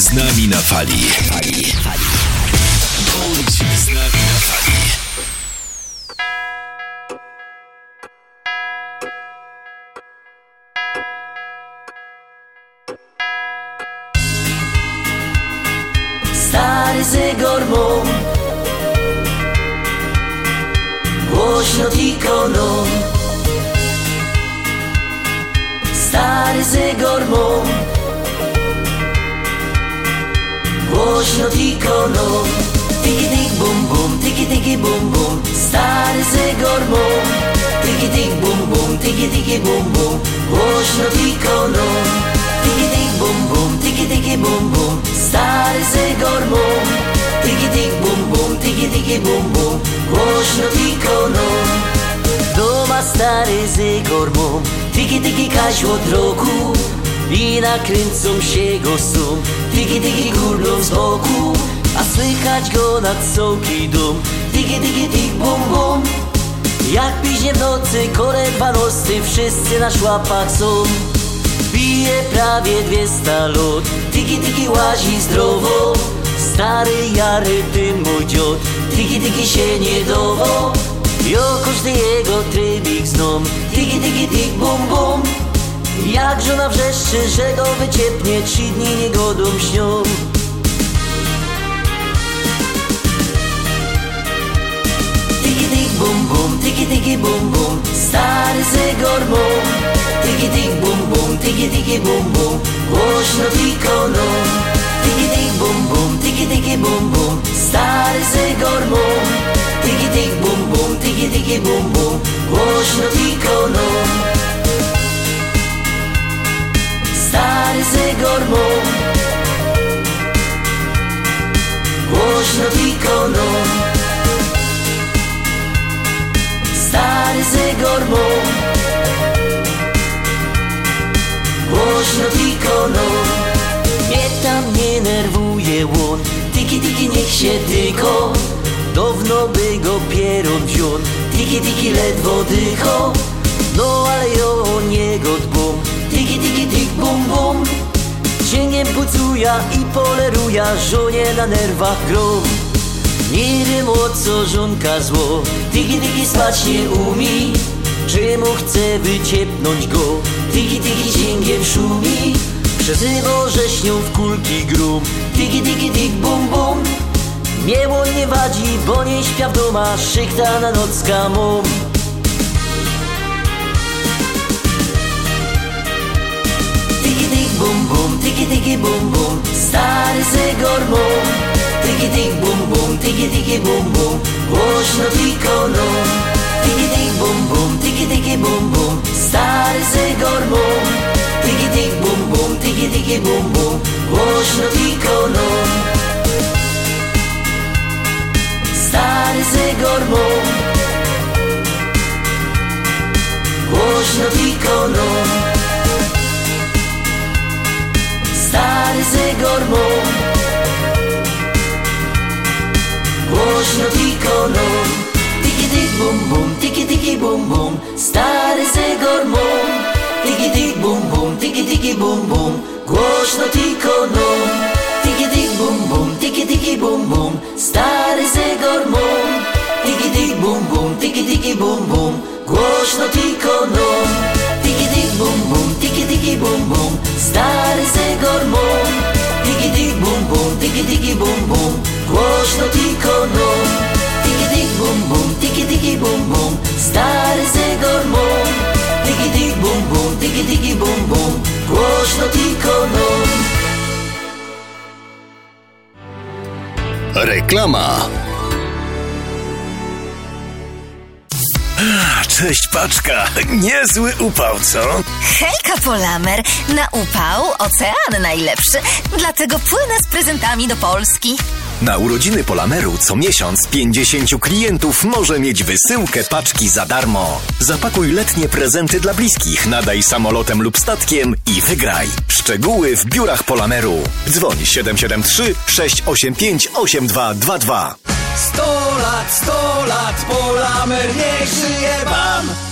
Z nami na fali. Bądź z nami na fali. I nakręcą się go sum. Tiki tiki gurną z boku A słychać go nad sołki dum. Tiki tiki tik bum bum. Jak piźnie w nocy kole dwa nosy Wszyscy na szłapach są. Bije prawie 200 lat Tiki tiki łazi zdrowo. Stary jary tym mój dziot. Tiki tiki się nie dowo. Każdy jego trybik znom. Tiki tiki tik bum bum jak żona wrzeszczy, że go wyciepnie Trzy dni niegodą śnią. Tiki tik bum bum, tiki tiki bum bum Stary zegar mą Tiki tik bum bum, tiki tiki bum bum Głośno tikoną Tiki tik bum bum, tiki tiki bum bum Stary zegar mą Tiki tik bum bum, tiki tiki bum bum Głośno tikoną stary zegar mą Głośno tikoną Stary zegar mą Głośno tikoną Mnie tam nie nerwuje łon Tiki tiki niech się tyko Dawno by go pieron wziął Tiki tiki ledwo dycho. No ale jo o niego dbom Tiki tiki tik bum bum. Cięgiem pucuja i poleruja Żonie na nerwach grom Nie wiem o co żonka zło. Tiki tiki spać nie umi. Czy mu chce wyciepnąć go? Tiki tiki cięgiem szumi. Przezywa rzeźnią w kulki grum Tiki tiki tik bum bum. Miło nie wadzi, bo nie śpia w doma Szychta na nocka mum tiki tiki boom boom, stari se gormo Tiki tiki boom boom, tiki tiki boom boom, głośno pikono. Tiki tiki boom boom, tiki tiki boom boom, stary se gormo Tiki tiki boom boom, tiki tiki boom boom, głośno pikono. Stary se gormon. Głośno pikono. Stary zegar mam Głośno dicono Tiki tik bum bum, tiki tiki bum bum Stary zegar mam Tiki tik bum bum, tiki tiki bum bum Głośno dicono Tiki tik bum bum, tiki tiki bum bum Stary zegar mam Tiki tik bum bum, tiki tiki bum bum Głośno tikono Tiki tik bum bum, tiki tiki bum bum Stary zegar mam Tiki tik bum bum, tiki tiki bum bum Głośno tikono Tiki tik bum bum, tiki tiki bum bum Stary zegar mam Tiki tik bum bum, tiki tiki bum bum Głośno tikono Reklama. A, Cześć paczka, niezły upał, co? Hejka Polamer! Na upał ocean najlepszy, dlatego płynę z prezentami do Polski. Na urodziny Polameru co miesiąc 50 klientów może mieć wysyłkę paczki za darmo. Zapakuj letnie prezenty dla bliskich, nadaj samolotem lub statkiem i wygraj. Szczegóły w biurach Polameru. Dzwoń 773 685 8222. 100 lat, 100 lat, Polamer niech żyje wam!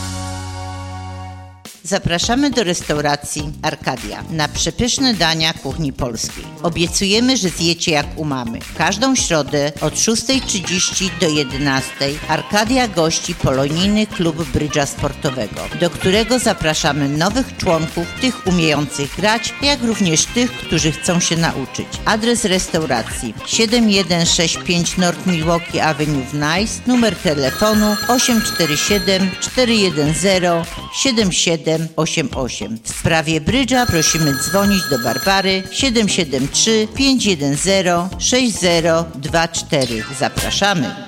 Zapraszamy do restauracji Arkadia na przepyszne dania kuchni polskiej. Obiecujemy, że zjecie jak u mamy. Każdą środę od 6.30 do 11.00 Arkadia gości polonijny klub brydża sportowego, do którego zapraszamy nowych członków, tych umiejących grać, jak również tych, którzy chcą się nauczyć. Adres restauracji 7165 North Milwaukee Avenue w Nice, numer telefonu 847 410 77 88. W sprawie brydża prosimy dzwonić do Barbary 773 510 6024. Zapraszamy.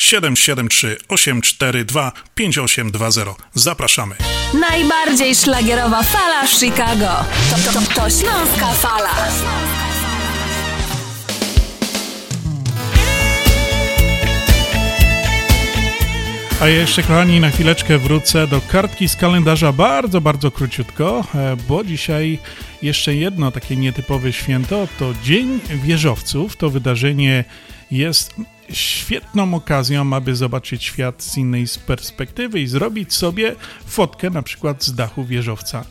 773 842 5820. Zapraszamy. Najbardziej szlagierowa fala w Chicago. To, to, to Śląska Fala. A ja jeszcze, kochani, na chwileczkę wrócę do kartki z kalendarza bardzo, bardzo króciutko, e, bo dzisiaj jeszcze jedno takie nietypowe święto to Dzień Wieżowców. To wydarzenie jest świetną okazją, aby zobaczyć świat z innej perspektywy i zrobić sobie fotkę na przykład z dachu wieżowca.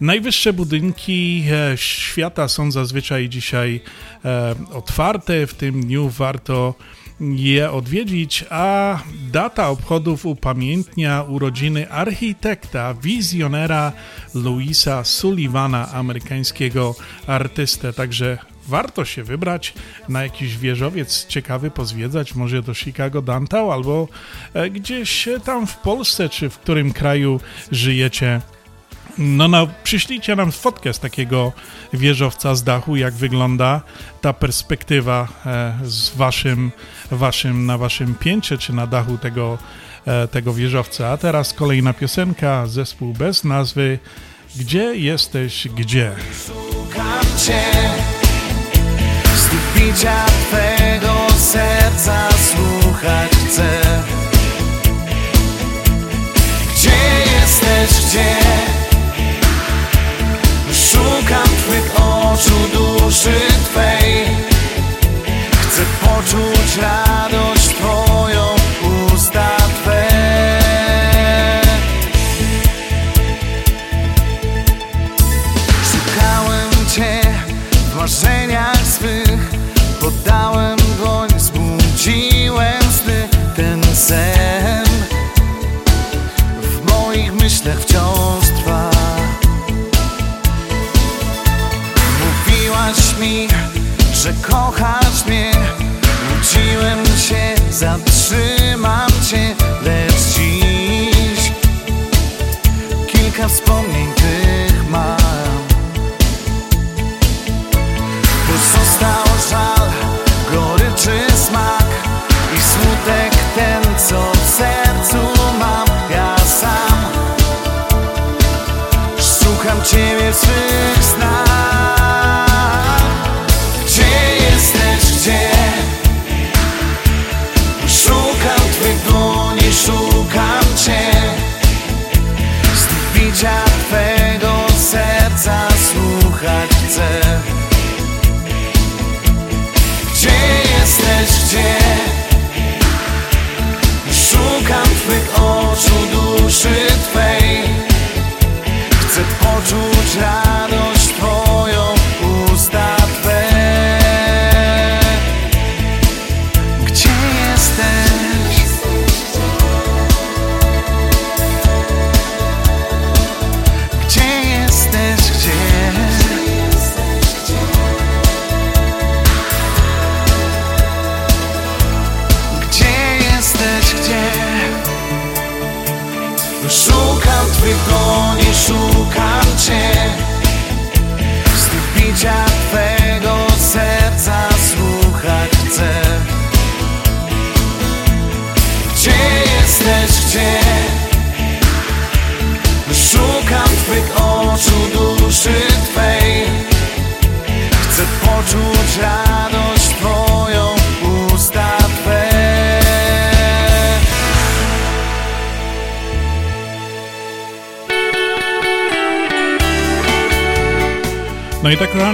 Najwyższe budynki e, świata są zazwyczaj dzisiaj e, otwarte. W tym dniu warto je odwiedzić, a data obchodów upamiętnia urodziny architekta, wizjonera Louisa Sullivana, amerykańskiego artystę. Także warto się wybrać na jakiś wieżowiec ciekawy, pozwiedzać, może do Chicago Downtown albo e, gdzieś tam w Polsce, czy w którym kraju żyjecie. No, no, przyślijcie nam fotkę z takiego wieżowca z dachu, jak wygląda ta perspektywa e, z waszym, waszym, na waszym piętrze, czy na dachu tego, e, tego wieżowca. A teraz kolejna piosenka, zespół bez nazwy Gdzie jesteś, gdzie? Szukam Cię Znów bicia Twego serca słuchać chcę. Gdzie jesteś, gdzie? Szukam Twych oczu, duszy Twej Chcę poczuć radość Twoją, myślach wciąż trwa. Mówiłaś mi, że kochasz mnie. Łudziłem się, zatrzymam Cię. Lecz dziś kilka wspomnień six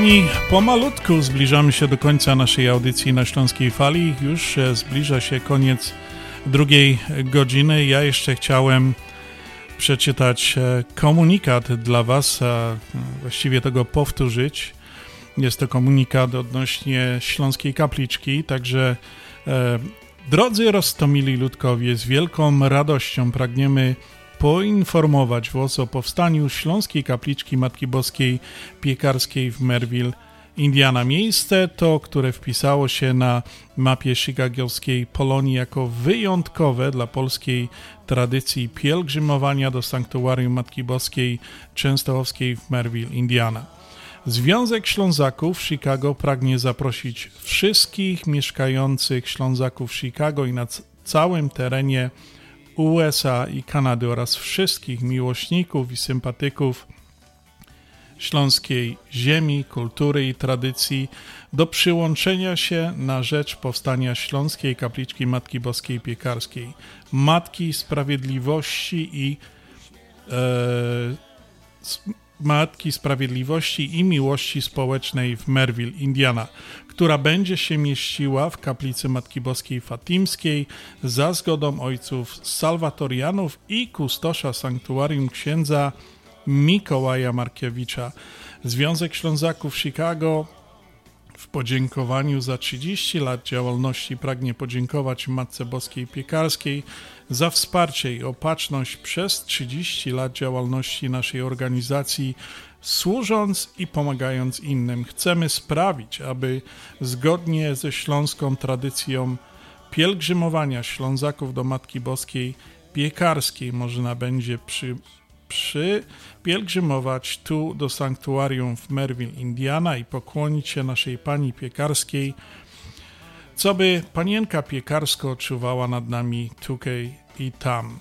kochani, pomalutku zbliżamy się do końca naszej audycji na Śląskiej Fali. Już e, zbliża się koniec drugiej godziny. Ja jeszcze chciałem przeczytać e, komunikat dla Was, a właściwie tego powtórzyć. Jest to komunikat odnośnie Śląskiej Kapliczki, także e, drodzy roztomili ludkowie, z wielką radością pragniemy poinformować Was o powstaniu Śląskiej Kapliczki Matki Boskiej Piekarskiej w Merville, Indiana. Miejsce to, które wpisało się na mapie chicagowskiej Polonii jako wyjątkowe dla polskiej tradycji pielgrzymowania do sanktuarium Matki Boskiej Częstochowskiej w Merville, Indiana. Związek Ślązaków Chicago pragnie zaprosić wszystkich mieszkających Ślązaków Chicago i na całym terenie USA i Kanady oraz wszystkich miłośników i sympatyków śląskiej ziemi, kultury i tradycji do przyłączenia się na rzecz powstania Śląskiej Kapliczki Matki Boskiej Piekarskiej, Matki Sprawiedliwości i e, Matki Sprawiedliwości i Miłości Społecznej w Merville, Indiana, która będzie się mieściła w kaplicy Matki Boskiej Fatimskiej za zgodą ojców Salwatorianów i kustosza sanktuarium księdza Mikołaja Markiewicza. Związek Ślązaków Chicago w podziękowaniu za 30 lat działalności pragnie podziękować Matce Boskiej Piekarskiej za wsparcie i opatrzność przez 30 lat działalności naszej organizacji, służąc i pomagając innym. Chcemy sprawić, aby zgodnie ze śląską tradycją pielgrzymowania Ślązaków do Matki Boskiej Piekarskiej można będzie przy, przy pielgrzymować tu do sanktuarium w Merville, Indiana i pokłonić się naszej Pani Piekarskiej, co by Panienka Piekarsko czuwała nad nami tukej i tam.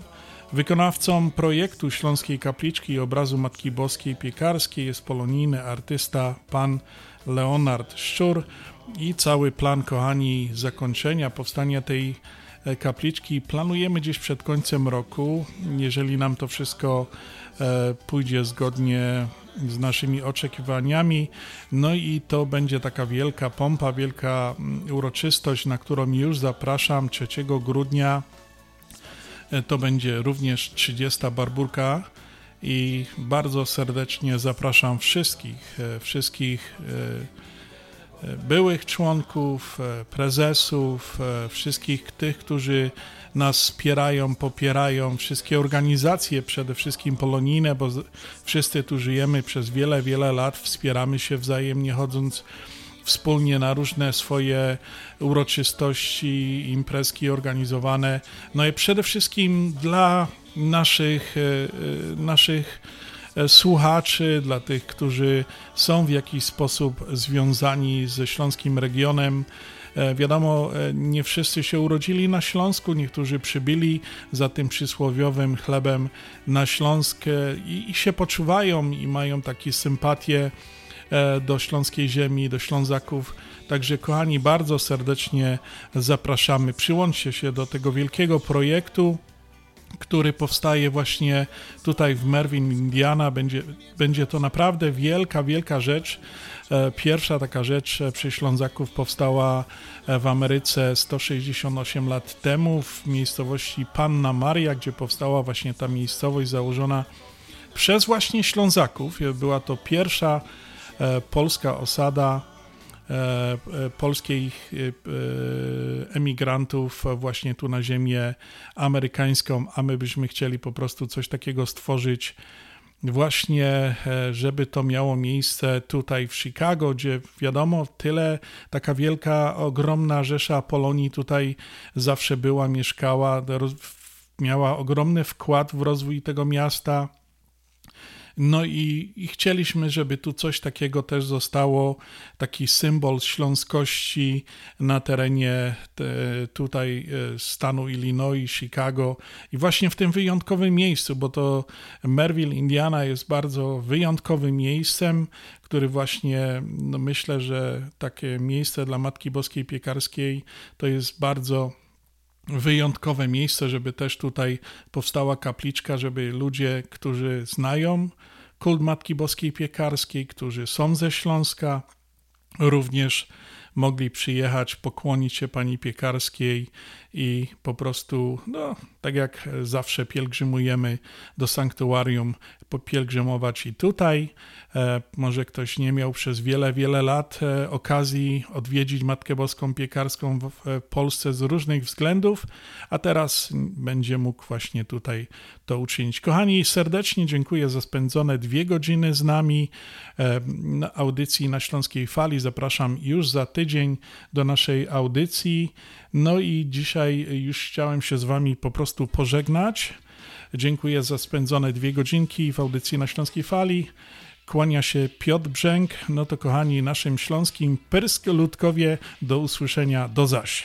Wykonawcą projektu Śląskiej Kapliczki i obrazu Matki Boskiej Piekarskiej jest polonijny artysta pan Leonard Szczur i cały plan, kochani, zakończenia powstania tej e, kapliczki planujemy gdzieś przed końcem roku. Jeżeli nam to wszystko e, pójdzie zgodnie z naszymi oczekiwaniami. No i to będzie taka wielka pompa, wielka mm, uroczystość, na którą już zapraszam 3 grudnia. E, To będzie również 30. barburka i bardzo serdecznie zapraszam wszystkich, e, wszystkich e, byłych członków, prezesów, wszystkich tych, którzy nas wspierają, popierają, wszystkie organizacje, przede wszystkim polonijne, bo wszyscy tu żyjemy przez wiele, wiele lat, wspieramy się wzajemnie, chodząc wspólnie na różne swoje uroczystości, imprezki organizowane. No i przede wszystkim dla naszych, e, e, naszych e, słuchaczy, dla tych, którzy są w jakiś sposób związani ze śląskim regionem. Wiadomo, nie wszyscy się urodzili na Śląsku, niektórzy przybyli za tym przysłowiowym chlebem na Śląsk i, i się poczuwają i mają takie sympatie do śląskiej ziemi, do Ślązaków. Także, kochani, bardzo serdecznie zapraszamy. Przyłączcie się do tego wielkiego projektu, który powstaje właśnie tutaj w Merwin, Indiana. Będzie, będzie to naprawdę wielka, wielka rzecz. E, Pierwsza taka rzecz e, przy Ślązaków powstała e, w Ameryce 168 lat temu w miejscowości Panna Maria, gdzie powstała właśnie ta miejscowość założona przez właśnie Ślązaków. Była to pierwsza e, polska osada e, e, polskich e, e, emigrantów właśnie tu na ziemię amerykańską, a my byśmy chcieli po prostu coś takiego stworzyć właśnie, e, żeby to miało miejsce tutaj w Chicago, gdzie wiadomo, tyle, taka wielka, ogromna rzesza Polonii tutaj zawsze była, mieszkała, miała ogromny wkład w rozwój tego miasta. No i, i chcieliśmy, żeby tu coś takiego też zostało, taki symbol śląskości na terenie te, tutaj e, stanu Illinois, Chicago i właśnie w tym wyjątkowym miejscu, bo to Merville, Indiana jest bardzo wyjątkowym miejscem, który właśnie, no myślę, że takie miejsce dla Matki Boskiej Piekarskiej to jest bardzo wyjątkowe miejsce, żeby też tutaj powstała kapliczka, żeby ludzie, którzy znają kult Matki Boskiej Piekarskiej, którzy są ze Śląska, również mogli przyjechać, pokłonić się Pani Piekarskiej i po prostu, no, tak jak zawsze pielgrzymujemy do sanktuarium, popielgrzymować i tutaj. E, może ktoś nie miał przez wiele, wiele lat e, okazji odwiedzić Matkę Boską Piekarską w, Polsce z różnych względów, a teraz będzie mógł właśnie tutaj to uczynić. Kochani, serdecznie dziękuję za spędzone dwie godziny z nami e, na audycji na Śląskiej Fali. Zapraszam już za tydzień do naszej audycji. No i dzisiaj już chciałem się z Wami po prostu pożegnać. Dziękuję za spędzone dwie godzinki w audycji na Śląskiej Fali. Kłania się Piotr Brzęk. No to kochani, naszym śląskim Pyrsk-Ludkowie do usłyszenia. Do zaś.